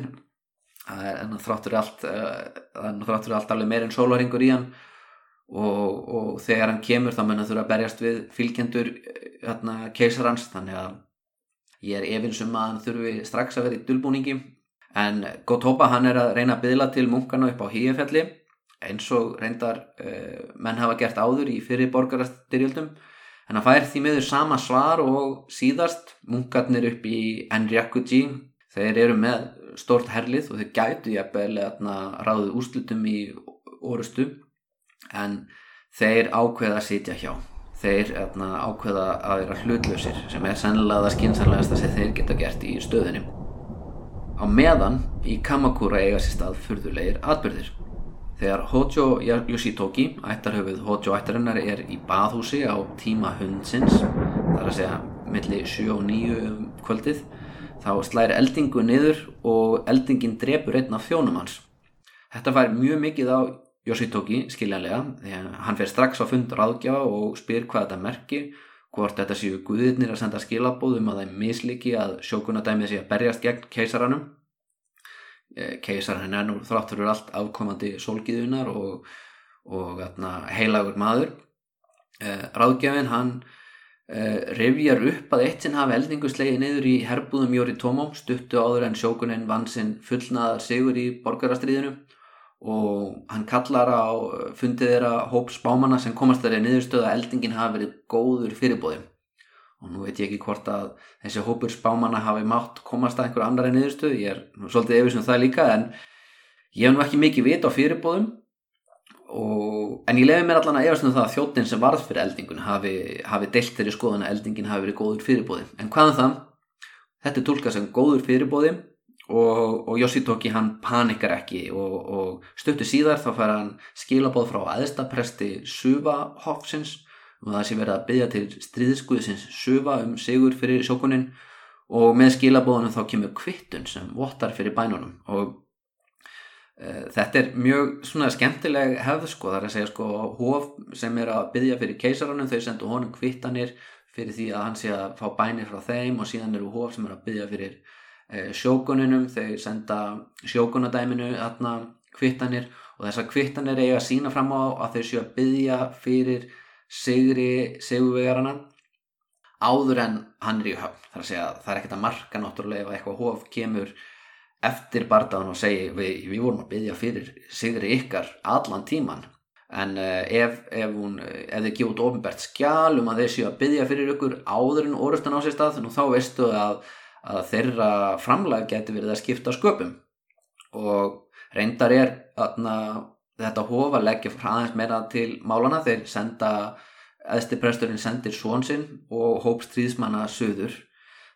Það er þráttur allt, allt alveg meir en sólaringur í hann og, og þegar hann kemur þá menna þurfa að berjast við fylgjendur hérna, keisarans þannig að ég er efinsum að hann þurfi strax að vera í dulbúningi. En Gotoba hann er að reyna að byðla til munkana upp á híafjalli eins og reyndar uh, menn hafa gert áður í fyrir borgarastyrjöldum en það fær því meður sama svar og síðast munkarnir upp í Enryakuji þeir eru með stort herlið og þeir gætu jafnvel að ráðu úslutum í orustu. En þeir ákveða að sitja hjá. Þeir atna, ákveða að vera hlutlausir sem er sennilega það skynsarlegast að þeir geta gert í stöðunum á meðan í Kamakura eiga sér stað fyrðulegir atbyrðir Þegar Hojo Yoshitoki, ættarhöfuð Hojo ættarinnar, er í baðhúsi á tíma hundsins, þar að segja milli 7 og 9 um kvöldið, þá slæri eldingu niður og eldingin drefur einn af þjónum hans. Þetta fær mjög mikið á Yoshitoki, skiljanlega, að hann fer strax á fund ráðgjafa og spyr hvað þetta merkir, hvort þetta séu guðirnir að senda skilabóðum að það er misliki að sjókunadæmið sé að berjast gegn keisaranum keisar henn er nú þráttur allt afkomandi sólgiðunar og, og atna, heilagur maður. Eh, ráðgjafin hann eh, revjar upp að eitt sinn hafi eldingu slegið niður í herbúðum Jóri Tómó stuttu áður en sjókuninn vann sinn fullnaðar sigur í borgarastriðinu og hann kallar á fundið þeirra hóps bámanna sem komast þeirri niðurstöða að eldingin hafi verið góður fyrirbóðum og nú veit ég ekki hvort að þessi hópur spámanna hafi mátt komast að einhver annar en niðurstöð, ég er svolítið efisum það líka en ég hef nú ekki mikið vit á fyrirbóðum og, en ég lefi mér allan að efastum það að þjóttin sem varð fyrir eldingun hafi, hafi deilt þeirri skoðan að eldingin hafi verið góður fyrirbóði en hvaðan um það? Þetta er tólkað sem góður fyrirbóði og, og Yoshitoki hann panikar ekki og, og stöttu síðar þá fær hann skilabóð frá aðstapresti Suva Hofsins og það sé verið að byggja til stríðskuðsins söfa um sigur fyrir sjókunin og með skilabóðunum þá kemur kvittun sem vottar fyrir bænunum. Og e, þetta er mjög svona skemmtileg hefð sko. Þar að segja sko hóf sem er að byggja fyrir keisarunum þau sendu honum kvittanir fyrir því að hann sé að fá bænir frá þeim. Og síðan eru hóf sem er að byggja fyrir e, sjókuninum þau senda sjókunadæminu aðna kvittanir. Og þessar kvittanir eiga að sína fram á að þau séu að byggja fyrir sigri sigurvegarana áður en hann er í höfn. Þar að segja að það er ekkert að marka náttúrulega ef eitthvað hóf kemur eftir bardaðan og segi við, við vorum að byggja fyrir sigri ykkar allan tíman en uh, ef, ef, hún, ef þið út ofinbært skjál um að þeir séu að byggja fyrir ykkur áður en orustan á sér stað þá veistu að, að þeirra framlag getur verið að skipta sköpum. Og reyndar er að þetta hofa leggja aðeins meira til málana þeir senda eðsti presturinn sendir svon sinn og hóp stríðsmanna söður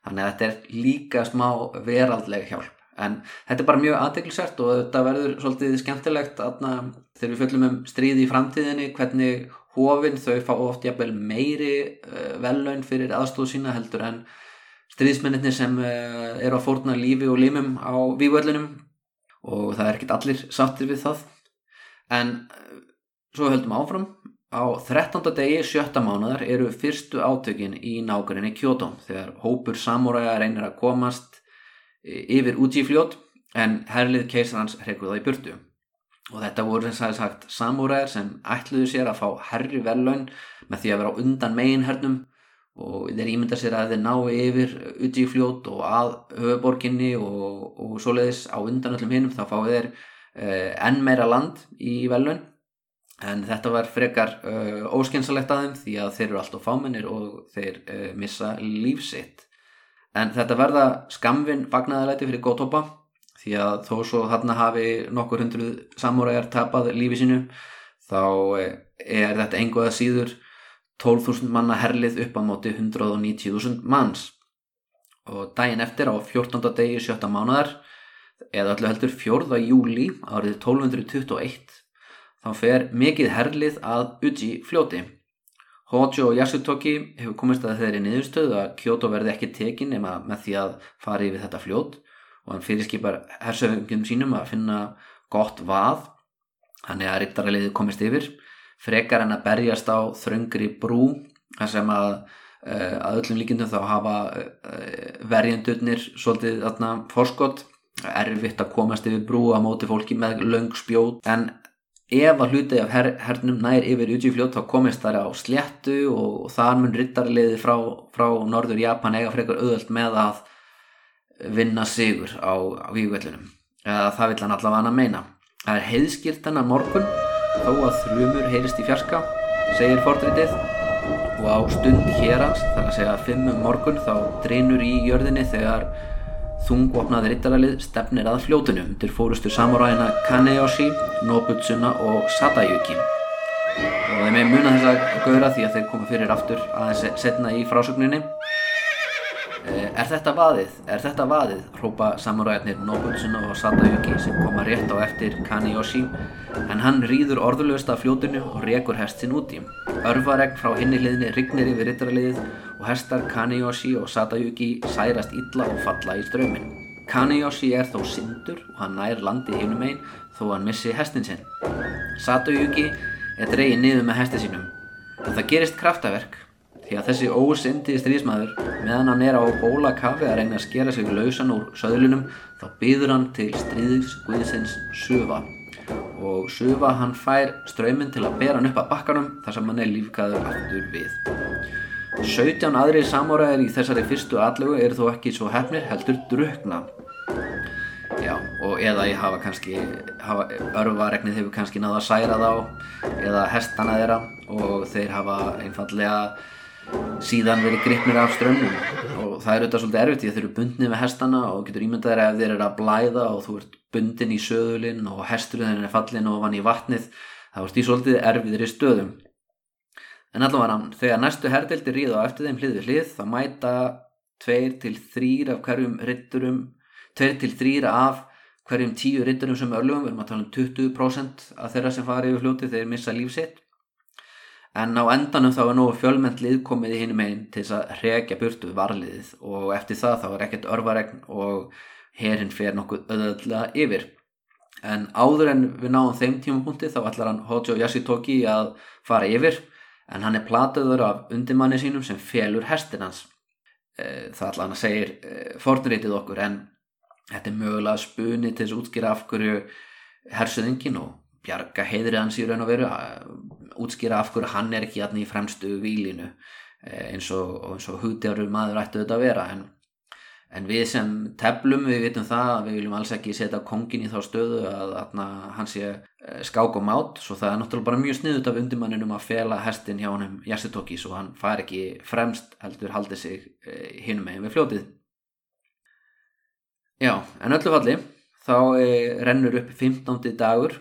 þannig að þetta er líka smá veraldlega hjálp. En þetta er bara mjög aðdeglisert og þetta verður svolítið skemmtilegt aðna, þegar við fjöldum um stríði í framtíðinni hvernig hófin þau fá oft jafnvel meiri uh, vellaun fyrir aðstóð sína heldur en stríðsmenninni sem uh, eru að fórna lífi og límum á vývöldunum og það er ekkert allir sattir við það en uh, svo höldum áfram á 13. degi 7. mánuðar eru fyrstu átökin í nákvæmni Kyoto þegar hópur samúræða reynir að komast yfir út í fljót en herlið keisarans hrekkuð það í burtu og þetta voru sem sagði sagt samúræðir sem ætluðu sér að fá herri vellaun með því að vera á undan megin hernum og þeir ímynda sér að þeir ná yfir út í fljót og að höfuborginni og, og svoleiðis á undan öllum hinnum þá fáið þeir enn meira land í vellaun en þetta var frekar uh, óskynsalegt að þeim því að þeir eru alltaf fámennir og þeir uh, missa lífsitt En þetta verða skamvin fagnaðalæti fyrir Gótopa því að þó svo þarna hafi nokkur hundruð samúræjar tapað lífi sínu þá eh, er þetta enguða síður 12.000 manna herlið upp á móti 190.000 manns og daginn eftir á 14. degi 7. mánadar eða öllu heldur 4. júli árið 1221 þá fer mikið herlið að Uji fljóti Hojo Yasutoki hefur komist að þeirri niðurstöðu að Kyoto verði ekki tekin nema með því að fara yfir þetta fljót og hann fyrirskipar hersöfungum sínum að finna gott vað þannig að rittaraliði komist yfir frekar en að berjast á þröngri brú þar sem að eh, að öllum líkindum þá hafa eh, verjendurnir svolítið þarna forskott erfitt að komast yfir brú að móti fólki með löng spjót. En ef að hluti af her, hernum nær yfir Uji-fljót þá komist þær á sléttu og, þar mun rittarliði frá, frá norður Japan eiga frekar auðvöld með að vinna sigur á, á výgvellunum eða það vil hann allavega að meina. Það er heiðskýrt hennar morgun þó að þrjumur heyrist í fjarska segir fordritið og á stund hér hans þar að segja fimmum morgun þá drinur í jörðinni þegar Þungvopnað rittaralið stefnir að fljótunum undir fórustu samuræna Kaneyoshi, Nobutsuna og Sadayuki. Og þeim er munað þess að gauðra því að þeir koma fyrir aftur aðeins setna í frásögninni. Eh, er þetta vaðið? Er þetta vaðið? Hrópa samuræðarnir Nobutsuna og Sadayuki sem koma rétt á eftir Kaneyoshi en hann rýður orðulegust af fljótunu og rekur hestin úti. Örvaregn frá hinni hliðinni rignir yfir rittaraliðið og hestar Kaneyoshi og Sadayuki særast illa og falla í strömmin. Kaneyoshi er þó syndur og hann nær landi hinum einn þó hann missi hestin sinn. Sadayuki er dreyið niður með hesti sínum. En það gerist kraftaverk því að þessi ósyndi strísmaður meðan hann er á bólakafi að reyna að skera sig lausan úr söðlunum þá byður hann til stríðsguðsins Suva og Suva hann fær ströyminn til að bera hann upp að bakkanum þar sem hann er lífkaður aftur við. 17 aðri samóraðir í þessari fyrstu allögu eru þó ekki svo hefnir heldur drukna já og eða ég hafa kannski hafa, örvaregnið hefur kannski náða að særa þá eða hestana þeirra og þeir hafa einfallega síðan verið gripnir af strömmum og það er auðvitað svolítið erfitt því að þeir eru bundnið með hestana og getur ímyndaðir ef þeir eru að blæða og þú ert bundin í söðulinn og hesturinn er fallin og vann í vatnið þá ert því svolítið erfiðir í stöðum. En allavega þegar næstu herdeldi ríða á eftir þeim hlið við hlið þá mæta tveir til þrýr af hverjum ritturum, tveir til þrýr af hverjum tíu ritturum sem örlugum, við erum að tala um 20% af þeirra sem fari yfir fljóti þeir missa lífsitt. En á endanum þá er nógu fjölmennt lið komið í hinum einn til þess að hrekja burtu varliðið og eftir það þá er ekkert örvaregn og herinn fer nokkuð öðvöldlega yfir. En áður en við náum þeim tímapunkti þá ætlar hann Hojo Yashitoki að fara yfir en hann er plataður af undirmanni sínum sem felur hestin hans eh, það allan að segir eh, fornrítið okkur en þetta er mögulega spunni til þess að útskýra af hverju hersuðingin og bjarga heiðrið hans í raun og veru útskýra af hverju hann er ekki alltaf í fremstu vílinu eh, eins og, og hugdjáru maður ættu þetta að vera. En en við sem teflum við vitum það að við viljum alls ekki setja kongin í þá stöðu að, að hann sé eh, skák og mát. Svo það er náttúrulega bara mjög sniðut af undirmanninum að fela hestin hjá hann Yasutoki svo hann fær ekki fremst heldur haldið sig eh, hinum megin við fljótið. Já, en öllu falli þá eh, rennur upp 15. dagur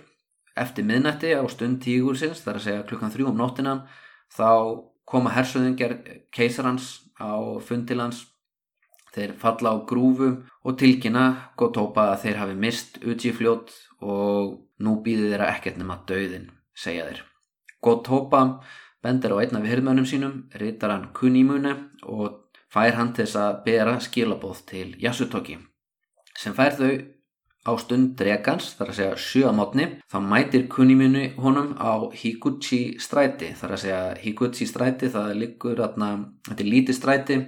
eftir miðnætti á stund tígursins þar að segja klukkan þrjú um nóttina þá koma hersöðingjar keisarans á fundilans þeir falla á grúfum og tilkynna Gotoba að þeir hafi mist Uji fljót og nú býði þeirra ekkert nema döðin, segja þeir. Gotoba bendir á einna við hirðmönnum sínum, rítar hann Kunimune og fær hann til þess að bera skilabóð til Yasutoki sem fær þau á stund dregans, þar að segja sjöamotni, þá mætir Kunimunu honum á Higuchi stræti, þar að segja Higuchi stræti, það liggur, atna, þetta er lítið stræti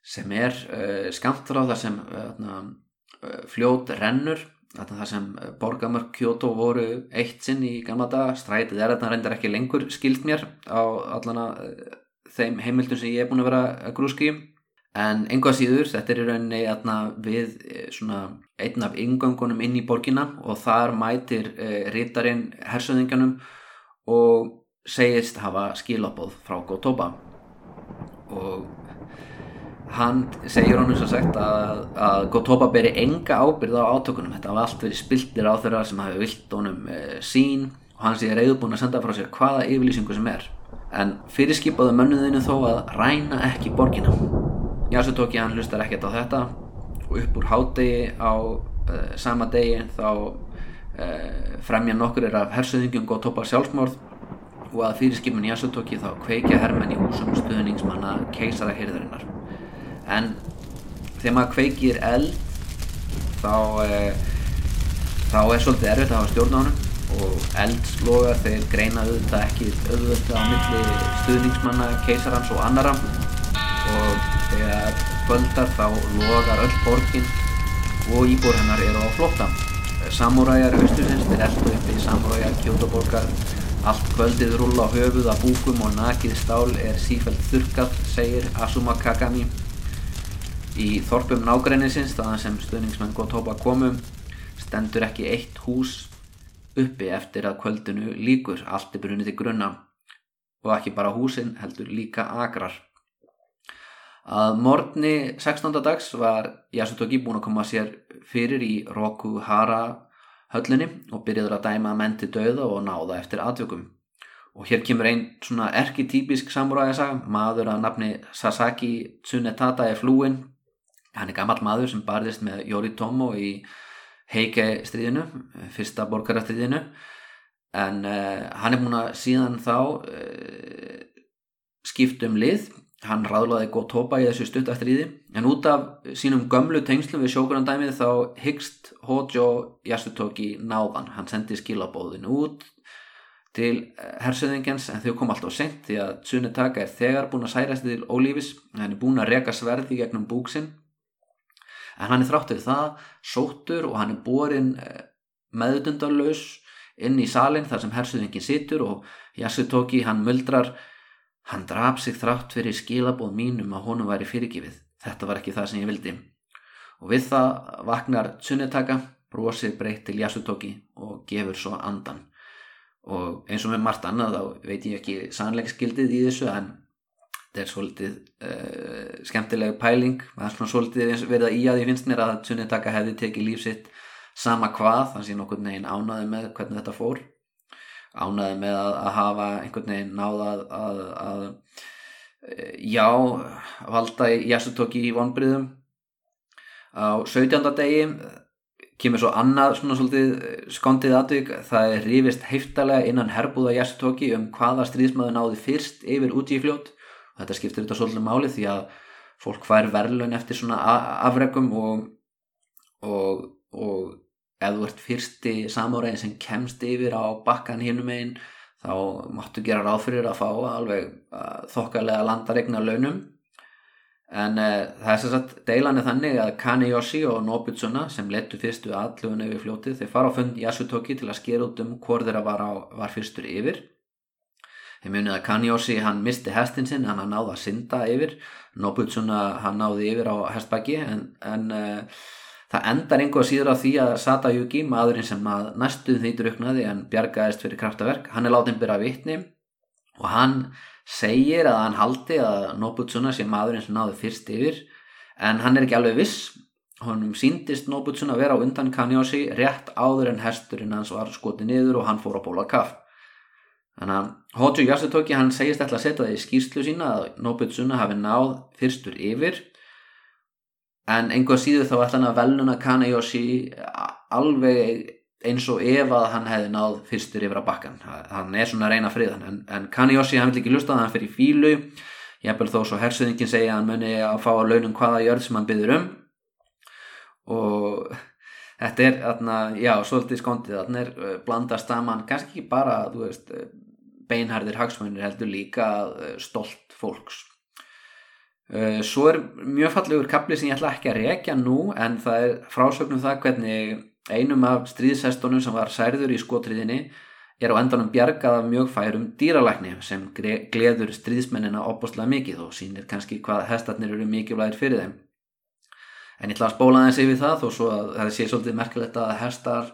sem er uh, skamt frá þar sem uh, fljót rennur, þar sem borgamörk Kyoto voru eitt sinn í gamla daga, strætið er þetta reyndar ekki lengur skilt mér á allana þeim heimildum sem ég er búin að vera grúski en einhvað síður, þetta er í rauninni atna, við svona einn af yngöngunum inn í borgina og þar mætir eh, rítarinn hersöðinganum og segist hafa skilabóð frá Gotoba. Og hann segir honum svo sagt að, að Gotoba beri enga ábyrð á átökunum. Þetta var allt verið spiltir á þeirra sem hafi vilt honum eh, sín og hann sé reyðbúin að senda frá sér hvaða yfirlýsingu sem er. En fyrirskipaðu mönnuðinu þó að ræna ekki borgina Yasutoki hann hlustar ekkert á þetta. Og upp úr hádegi á uh, sama degi þá uh, fremja nokkur er af hersöðingjum og topa sjálfsmórð og að fyrirskipin Yasutoki þá kveikja hermenn í húsum stuðningsmanna keisara hyrðarinnar en þegar maður kveikir eld þá uh, þá er svolítið erfitt að hafa stjórn á hann og eldslogar þeir greina auðvitað ekki auðvitað á milli stuðningsmanna keisarans og annara og þegar kvöldar þá logar öll borgin og íbúr hennar eru á flotta samúræjar austurins þeir eldu upp í samúræjar kjótoborgar allt kvöldið rúla á höfuð að búkum og nakið stál er sífælt þurkað segir Asuma Kagami. Í þorpum nágrænisins þaðan sem stuðningsmenn Gotoba komum stendur ekki eitt hús uppi eftir að kvöldinu líkur allt er brunnið til grunna. Og ekki bara húsin heldur líka agrar að morgni 16. dags var Yasutoki búin að koma sér fyrir í Rokuhara höllinni og byrjaður að dæma menn til döða og náða eftir atvökum og hér kemur einn svona erkitypisk samuræðasaga, maður að nafni Sasaki Tsunetata er flúin hann er gammal maður sem barðist með Yoritomo í Heike stríðinu, fyrsta borgarastriðinu en uh, hann er múin að síðan þá uh, skipt um lið hann ráðlaði Gotoba í þessu stuttastriði en út af sínum gömlu tengslum við sjókunandæmið þá hyggst Hojo Yasutoki náðan. Hann sendi skilabóðin út til eh, hersöðingens en þau kom alltaf sent því að Tsunetaka er þegar búin að særast til ólífis hann er búin að reka sverði gegnum búksinn en hann er þráttur það sóttur og hann er borin eh, meðdundarlaus inn í salin þar sem hersuðingin situr og Yasutoki hann muldrar hann draf sig þrátt fyrir skilabóð mínum að honum væri fyrirgifið þetta var ekki það sem ég vildi. Og við það vaknar Tsunetaka brosir breytt til Yasutoki og gefur svo andan. Og eins og með margt annað þá veit ég ekki sannleiksgildið í þessu en þetta er svolítið uh, skemmtileg pæling. Það er svona svolítið verið að í að ég finnst mér að Tsunetaka hefði tekið lífsitt sama hvað, þannig að nokkur neginn ánaði með hvernig þetta fór ánaði með að, að hafa einhvern veginn náða að, að, að eh, já, valda Yasutoki í vonbriðum á 17. degi kemur svo annað svona svolítið skondið aðvig, það er rífist heiftalega innan herbúða Yasutoki um hvaða stríðsmaður náði fyrst yfir út í fljót þetta skiptir þetta svolítið máli því að fólk fær verðlun eftir svona afregum og, og, og ef þú ert fyrsti samúræðin sem kemst yfir á bakkan hinnum einn þá máttu gera ráð fyrir að fá alveg uh, þokkalega landaregna launum. En uh, það er sérsagt deilan er þannig að Kaneyoshi og Nobutsuna sem letu fyrstu allugun yfir fljótið þeir fara á fund Yasutoki til að skera út um hvort þeirra var, var fyrstur yfir. Þeir munið að Kanyoshi hann misti hestin sinn, hann náði að synda yfir, Nobutsuna hann náði yfir á hestbæki en, en uh, það endar einhvað síður á því að Satayuki, maðurinn sem að næstuð því druknaði en bjargaðist fyrir kraftaverk, hann er látið byrja vittni og hann segir að hann haldi að Nobutsuna sé maðurinn sem náði fyrst yfir en hann er ekki alveg viss, honum síndist Nobutsuna vera á undan Kanyoshi rétt áður en hesturinn hans var skotið niður og hann fór á bóla kaff. Þannig að Hojo Yasutoki hann segist ætla að setja það í skýrslu sína að Nobitsuna hafi náð fyrstur yfir en einhver síður þá ætla hann að velnuna Kanayoshi alveg eins og ef að hann hefði náð fyrstur yfir á bakkan hann er svona að reyna friðan. En, en Kanayoshi hann vil ekki lusta það hann fyrir fílu ég hef vel þó svo hersuðingin segja að hann muni að fá að launum hvaða jörð sem hann byður um. Og þetta er, þarna, já, svolítið skondið. Þarna er uh, blandast saman kannski ekki bara, þú veist uh, beinharðir hagsmönir heldur líka uh, stolt fólks svo er mjög fallegur kapli sem ég ætla ekki að rekja nú en það er frásögnum það hvernig einum af stríðsestunum sem var særður í skotriðinni er á endanum bjargað af mjög færum dýralækni sem gleður stríðsmennina opbúslega mikið og sínir kannski hvað hestarnir eru mikilvægir fyrir þeim. En ég ætla að spóla þessi við það þó svo að það sé svolítið merkilegt að hestar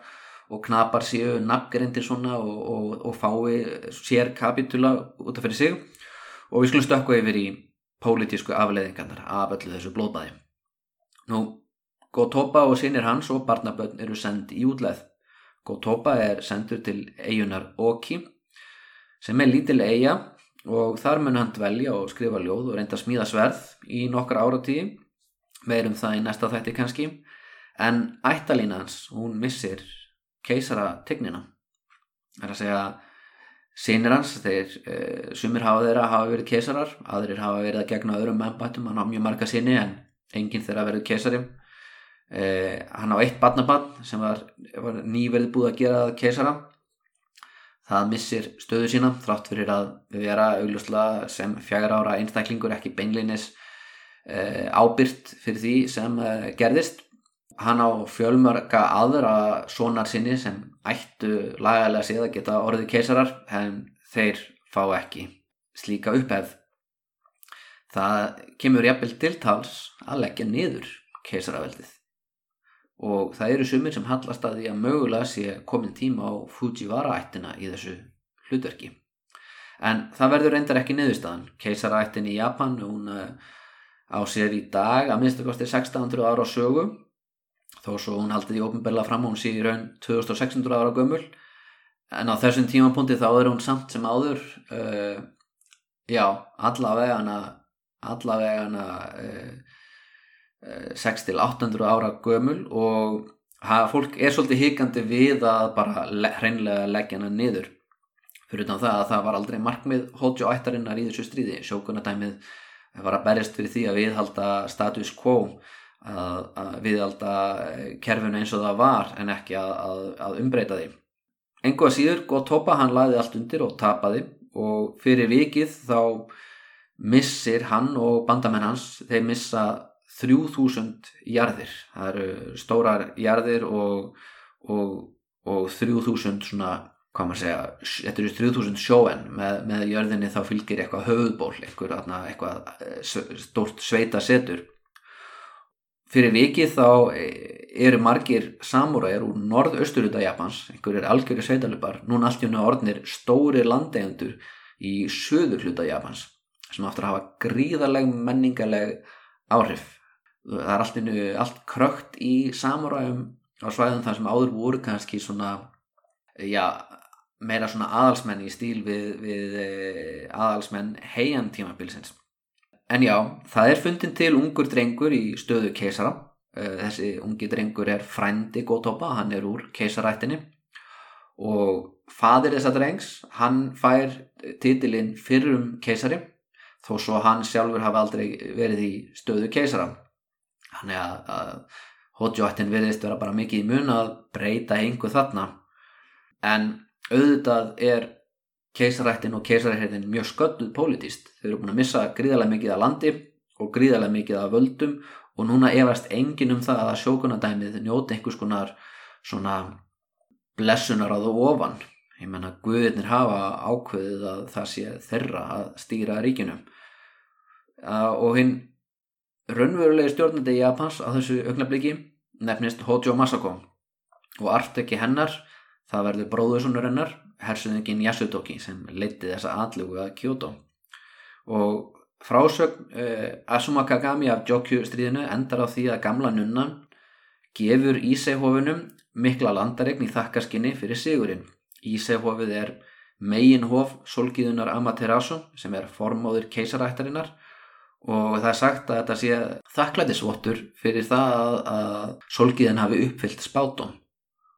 og knapar séu nafngerindir svona og, og, og fái sér kapitula út af fyrir sig. Og við skulum stökku yfir í pólitísku afleiðingarnar af öllu þessu blóðbæði. Nú, Gótopa og sinir hans og barnabögn eru sendi í útleð. Gótopa er sendur til eigunar Oki sem er lítil eiga og þar mun hann dvelja og skrifa ljóð og reynda að smíða sverð í nokkar áratíði meirum það í næsta þætti kannski en ættalína hans, hún missir keisara tignina er að segja sínir hans, þeir e, sumir hafa þeirra hafa verið keisarar, aðrir hafa verið að gegna öðrum ennbættum, hann á mjög marga síni en enginn þeirra verið keisari e, hann á eitt badnabann sem var, var nýverið búið að gera keisara það missir stöðu sína þrátt fyrir að vera augljóslega sem fjagar ára einstaklingur ekki beinleinis Eh, ábyrt fyrir því sem eh, gerðist hann á fjölmörga aðra sonar sinni sem ættu lagalega séð að geta orðið keisarar en þeir fá ekki slíka upphefð. Það kemur jafnvel til tals að leggja niður keisaraveldið. Og það eru sumir sem hallast að því að mögulega sé komin tíma á Fujiwara ættina í þessu hlutverki. En það verður reyndar ekki niðurstaðan. Keisaraættin í Japan hún á sér í dag að minnstu kosti 1600 ára á sögu þó svo hún haldið í ofnbella fram hún sé í raun 2600 ára gömul. En á þessum tímapunkti þá er hún samt sem áður uh, já, allavegana allavegana uh, uh, 6-800 ára gömul og ha, fólk er svolítið hikandi við að bara le, hreinlega leggja hana niður. Fyrir það að það var aldrei markmið Hojo ættarinnar í þessu stríði. Sjókunadæmið var að berjast fyrir því að viðhalda status quo að, að viðhalda eh, kerfinu eins og það var en ekki að, að, umbreyta því. Engu að síður, góð topa, hann laði allt undir og tapaði og fyrir vikið þá missir hann og bandamenn hans þeir missa 3000 jarðir. Það eru stórar jarðir og, og, og 3000 svona hvað maður segja, þetta eru 3000 sjóen með, með jörðinni þá fylgir eitthvað höfðból, eitthvað, eitthvað stórt sveita setur fyrir vikið þá eh, eru margir samúræðir úr norðausturhuta Japans, einhverjir algjörði sveitalupar, núna allt í unna orðnir stóri landegjöndur í söður hluta Japans sem áttur að hafa gríðaleg menningaleg áhrif. Það er allt, innu, allt krökt í samúræðum á svæðum þar sem áður voru kannski svona já, meira svona aðalsmenn í stíl við, við eh, aðalsmenn heian tímabilsins en já, það er fundin til ungur drengur í stöðu keisara. Eh, þessi ungi drengur er frændi Gótopa, hann er úr keisarættinni og fadir þessa drengs, hann fær titilinn fyrrum keisari þó svo hann sjálfur hafi aldrei verið í stöðu keisara. Hann er að, Hojo-ættin veriðist vera bara mikið í mun að breyta einhver þarna. En auðvitað er keisarættin og keisarættin mjög skölduð pólitíst. Þeir eru búin að missa gríðarlega mikið af landi og gríðarlega mikið af völdum og núna efast engin um það að sjókunadæmið njóti einhvers konar svona blessunar á þú ofan. Ég menna Guðirnir hafa ákveðið að það sé þeirra að stýra ríkinum. Og hinn raunverulegi stjórnandi í Japans á þessu augnabliki nefnist Hojo Masako og arteki hennar Það verður bróðursonur hennar, hersuðingin Yasutoki sem leiti þessa atlugu að Kyoto. Og frásögn uh, Asuma Kagami af Jokyu stríðinu endar á því að gamla nunnan gefur Ísehófinum mikla landaregn í þakkarskinni fyrir sigurinn. Ísehófið er megin hof Solgiðunar Amaterasu sem er formóður keisarættarinnar og það er sagt að þetta sé þakklætisvottur fyrir það að, að Solgiðin hafi uppfyllt spátum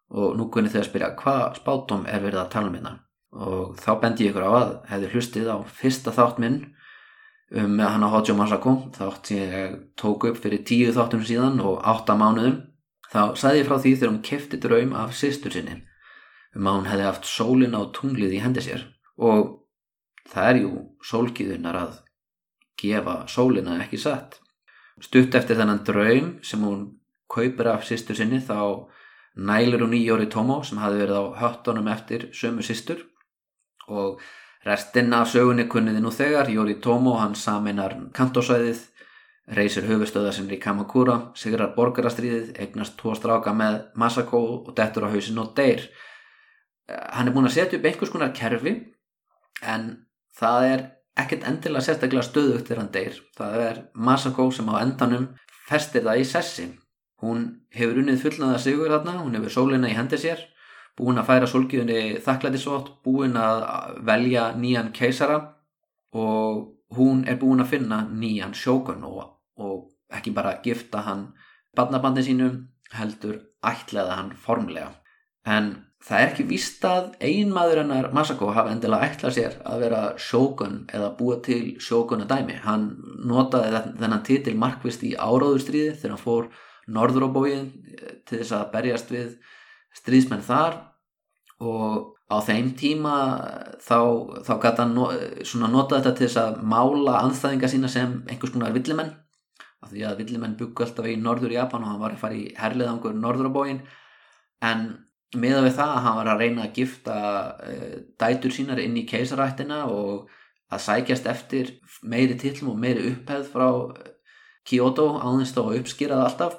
og nú kunni þau að spyrja hvað spátum er verið að tala um hérna? Og þá bendi ég ykkur á að hefði hlustið á fyrsta þátt minn um með hann á Hojo Masako þátt ég tók upp fyrir tíu þáttum síðan og átta mánuðum. Þá sagði ég frá því þegar hún kefti draum af sýstur sinni um að hún hefði haft sólina og tunglið í hendi sér. Og það er jú sólgiðunar að gefa sólina ekki satt. Stutt eftir þennan draum sem hún kaupir af sýstur sinni þá nælur hún í Jóri Tómo sem hafi verið á höttunum eftir sömu sýstur og restin af sögunni kunniði nú þegar. Jóri Tómo hann saminar kantósvæðið reysir höfustöða sem er í Kamakura sigrar borgarastriðið, eignast tvo stráka með Masako og dettur á hausin og deyr. Hann er búin að setja upp einhvers konar kerfi en það er ekkert endilega sérstaklega stöðugt þegar hann deyr. Það er Masako sem á endanum festir það í sessi hún hefur unnið fullnaða sigur þarna hún hefur sólina í hendi sér búin að færa solgiðunni þakklætisvott, búin að velja nýjan keisara og hún er búin að finna nýjan sjókun og, og ekki bara gifta hann barnabandi sínum heldur ætlaða hann formlega. En það er ekki víst að einmaður hennar Masako hafa endilega ætlað sér að vera sjókun eða búa til sjókunadæmi. Hann notaði þennan titil markvist í áráðurstríði þegar hann fór norður á bóin til þess að berjast við stríðsmenn þar. Og á þeim tíma þá, þá gæti hann no, nota þetta til þess að mála anstæðinga sína sem einhvers konar villimenn. Af því að villimenn byggu alltaf í norður Japan og hann var að fara í herliðangur norður á bóin en miða við það að hann var að reyna að gifta dætur sínar inn í keisarættina og að sækjast eftir meiri tillum og meiri upphefð frá Kyoto áðinst og uppskýrað alltaf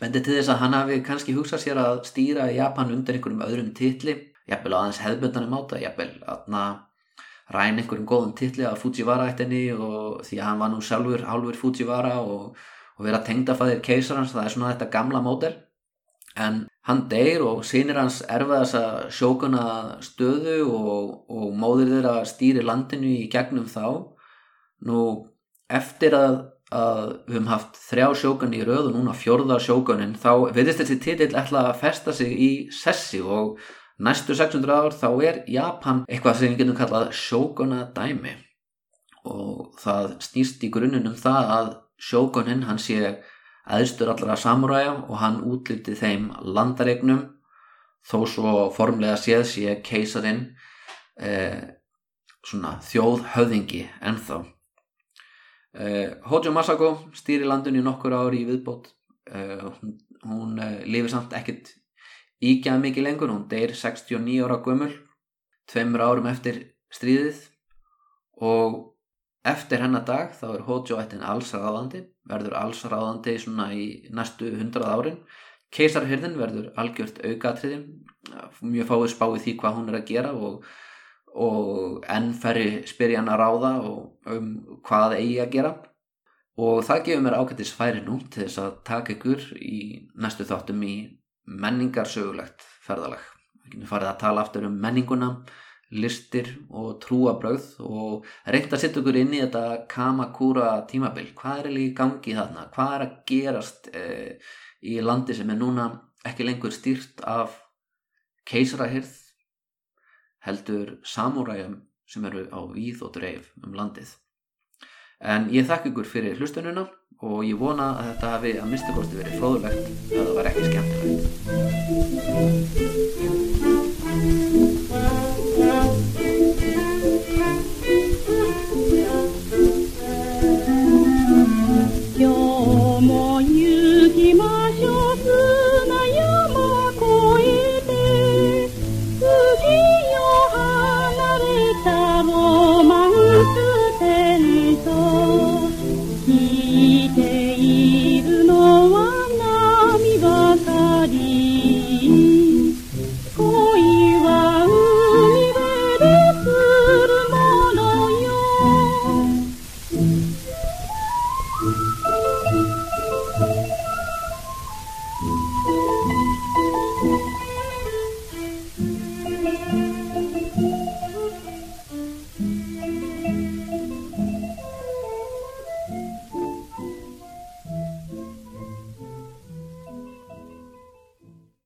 bendi til þess að hann hafi kannski hugsað sér að stýra Japan undir einhverjum öðrum titli jafnvel aðeins hefðböndanum áta jafnvel aðna ræn einhverjum góðum titli af Fujiwara eittinni og því að hann var nú sjálfur hálfur Fujiwara og, og vera tengdafæðir keisarans það er svona þetta gamla mótel en hann deyr og sínir hans erfa þessa sjókuna stöðu og, og móðir þeirra stýri landinu í gegnum þá. Nú eftir að að við höfum haft þrjá sjókan í röð og núna fjörða sjókanin þá veitist þessi titill ætla að festa sig í sessi og næstu 600 ár þá er Japan eitthvað sem við getum kallað sjókona dæmi og það snýst í grunnum það að sjókonin hann sé aðstur allra samuræja og hann útlýtti þeim landaregnum þó svo formlega séð sé keisarin eh, svona þjóðhöðingi ennþá Hojo Masako stýri landinu nokkur ári í viðbót. Uh, hún, hún uh, lifir samt ekkert ígjað mikið lengur. Hún deyr 69 ára gömul tveimur árum eftir stríðið. Og eftir hennar dag þá er Hojo eittin allsraðandi verður allsraðandi svona í næstu 100 árin. Keisarhyrðin verður algjört aukatriði mjög fáið spáið því hvað hún er að gera og og enn ferri spyrja hann að ráða um hvað eigi að gera og það gefur mér ágættis færi nú til þess að taka ykkur í næstu þáttum í menningarsögulegt ferðalag. Við farið að tala aftur um menninguna, listir og trúabröð og reynda að setja ykkur inn í þetta Kamakura tímabil. Hvað er líka gangi þarna? Hvað er að gerast eh, í landi sem er núna ekki lengur stýrt af keisarahyrð heldur samúræjum sem eru á víð og dreif um landið. En ég þakk ykkur fyrir hlustununa og ég vona að þetta hafi að minnstakosti verið fróðulegt að það var ekki skemmtilegt.